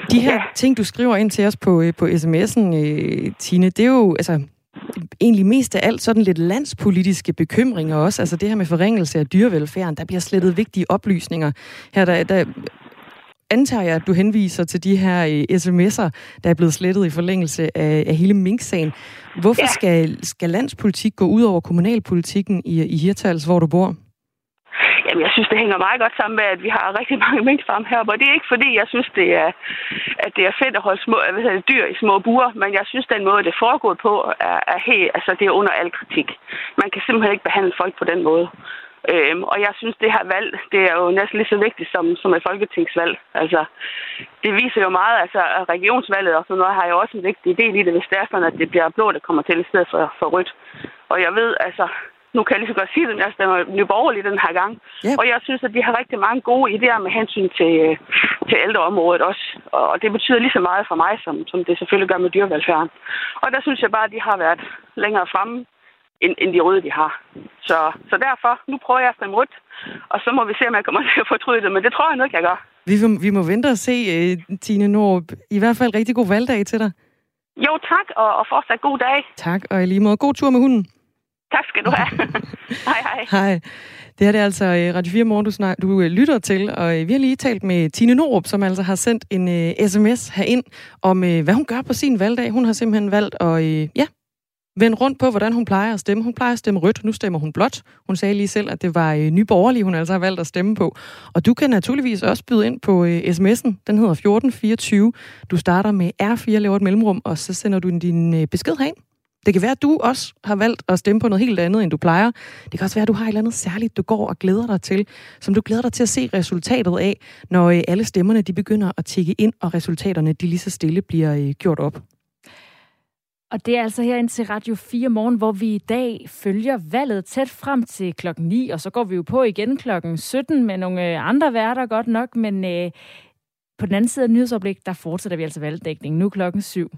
Ja. De her ja. ting, du skriver ind til os på, øh, på sms'en, øh, Tine, det er jo altså, egentlig mest af alt sådan lidt landspolitiske bekymringer også. Altså det her med forringelse af dyrevelfærden, der bliver slettet vigtige oplysninger. Her der, der antager jeg, at du henviser til de her sms'er, der er blevet slettet i forlængelse af, af hele Mink-sagen. Hvorfor ja. skal, skal landspolitik gå ud over kommunalpolitikken i, i Hirtals, hvor du bor? Jamen, jeg synes, det hænger meget godt sammen med, at vi har rigtig <laughs> mange minkfarme her, og det er ikke fordi, jeg synes, det er, at det er fedt at holde små, hvad hedder det, dyr i små buer, men jeg synes, den måde, det foregår på, er, er helt, altså, det er under al kritik. Man kan simpelthen ikke behandle folk på den måde. Øhm, og jeg synes, det her valg, det er jo næsten lige så vigtigt som, som et folketingsvalg. Altså, det viser jo meget, altså regionsvalget og sådan noget har jo også en vigtig del i det, hvis det er sådan, at det bliver blå, der kommer til i stedet for, for rødt. Og jeg ved, altså, nu kan jeg lige så godt sige det, jeg stemmer Nye Borgerlige den her gang. Yep. Og jeg synes, at de har rigtig mange gode idéer med hensyn til, til ældreområdet også. Og det betyder lige så meget for mig, som, som det selvfølgelig gør med dyrevelfærden. Og der synes jeg bare, at de har været længere fremme, end, end de røde, de har. Så, så derfor, nu prøver jeg at stemme rødt, og så må vi se, om jeg kommer <laughs> til at fortryde det. Men det tror jeg nok, jeg gør. Vi, vi må vente og se, uh, Tine Nord. I hvert fald rigtig god valgdag til dig. Jo, tak, og, og fortsat god dag. Tak, og i lige måde god tur med hunden. Tak skal du have. <laughs> hej, hej. Hej. Det her det er altså øh, Radio 4 Morgen, du, snak, du øh, lytter til, og øh, vi har lige talt med Tine Norup, som altså har sendt en uh, sms herind om, uh, hvad hun gør på sin valgdag. Hun har simpelthen valgt at uh, ja, vende rundt på, hvordan hun plejer at stemme. Hun plejer at stemme rødt, nu stemmer hun blåt. Hun sagde lige selv, at det var uh, nyborgerlige, hun altså har valgt at stemme på. Og du kan naturligvis også byde ind på uh, sms'en. Den hedder 1424. Du starter med R4, laver et mellemrum, og så sender du din uh, besked herind. Det kan være, at du også har valgt at stemme på noget helt andet, end du plejer. Det kan også være, at du har et eller andet særligt, du går og glæder dig til, som du glæder dig til at se resultatet af, når øh, alle stemmerne de begynder at tikke ind, og resultaterne de lige så stille bliver øh, gjort op. Og det er altså her ind til Radio 4 morgen, hvor vi i dag følger valget tæt frem til klokken 9, og så går vi jo på igen klokken 17 med nogle øh, andre værter godt nok, men øh, på den anden side af nyhedsoplæg, der fortsætter vi altså valgdækning nu klokken 7.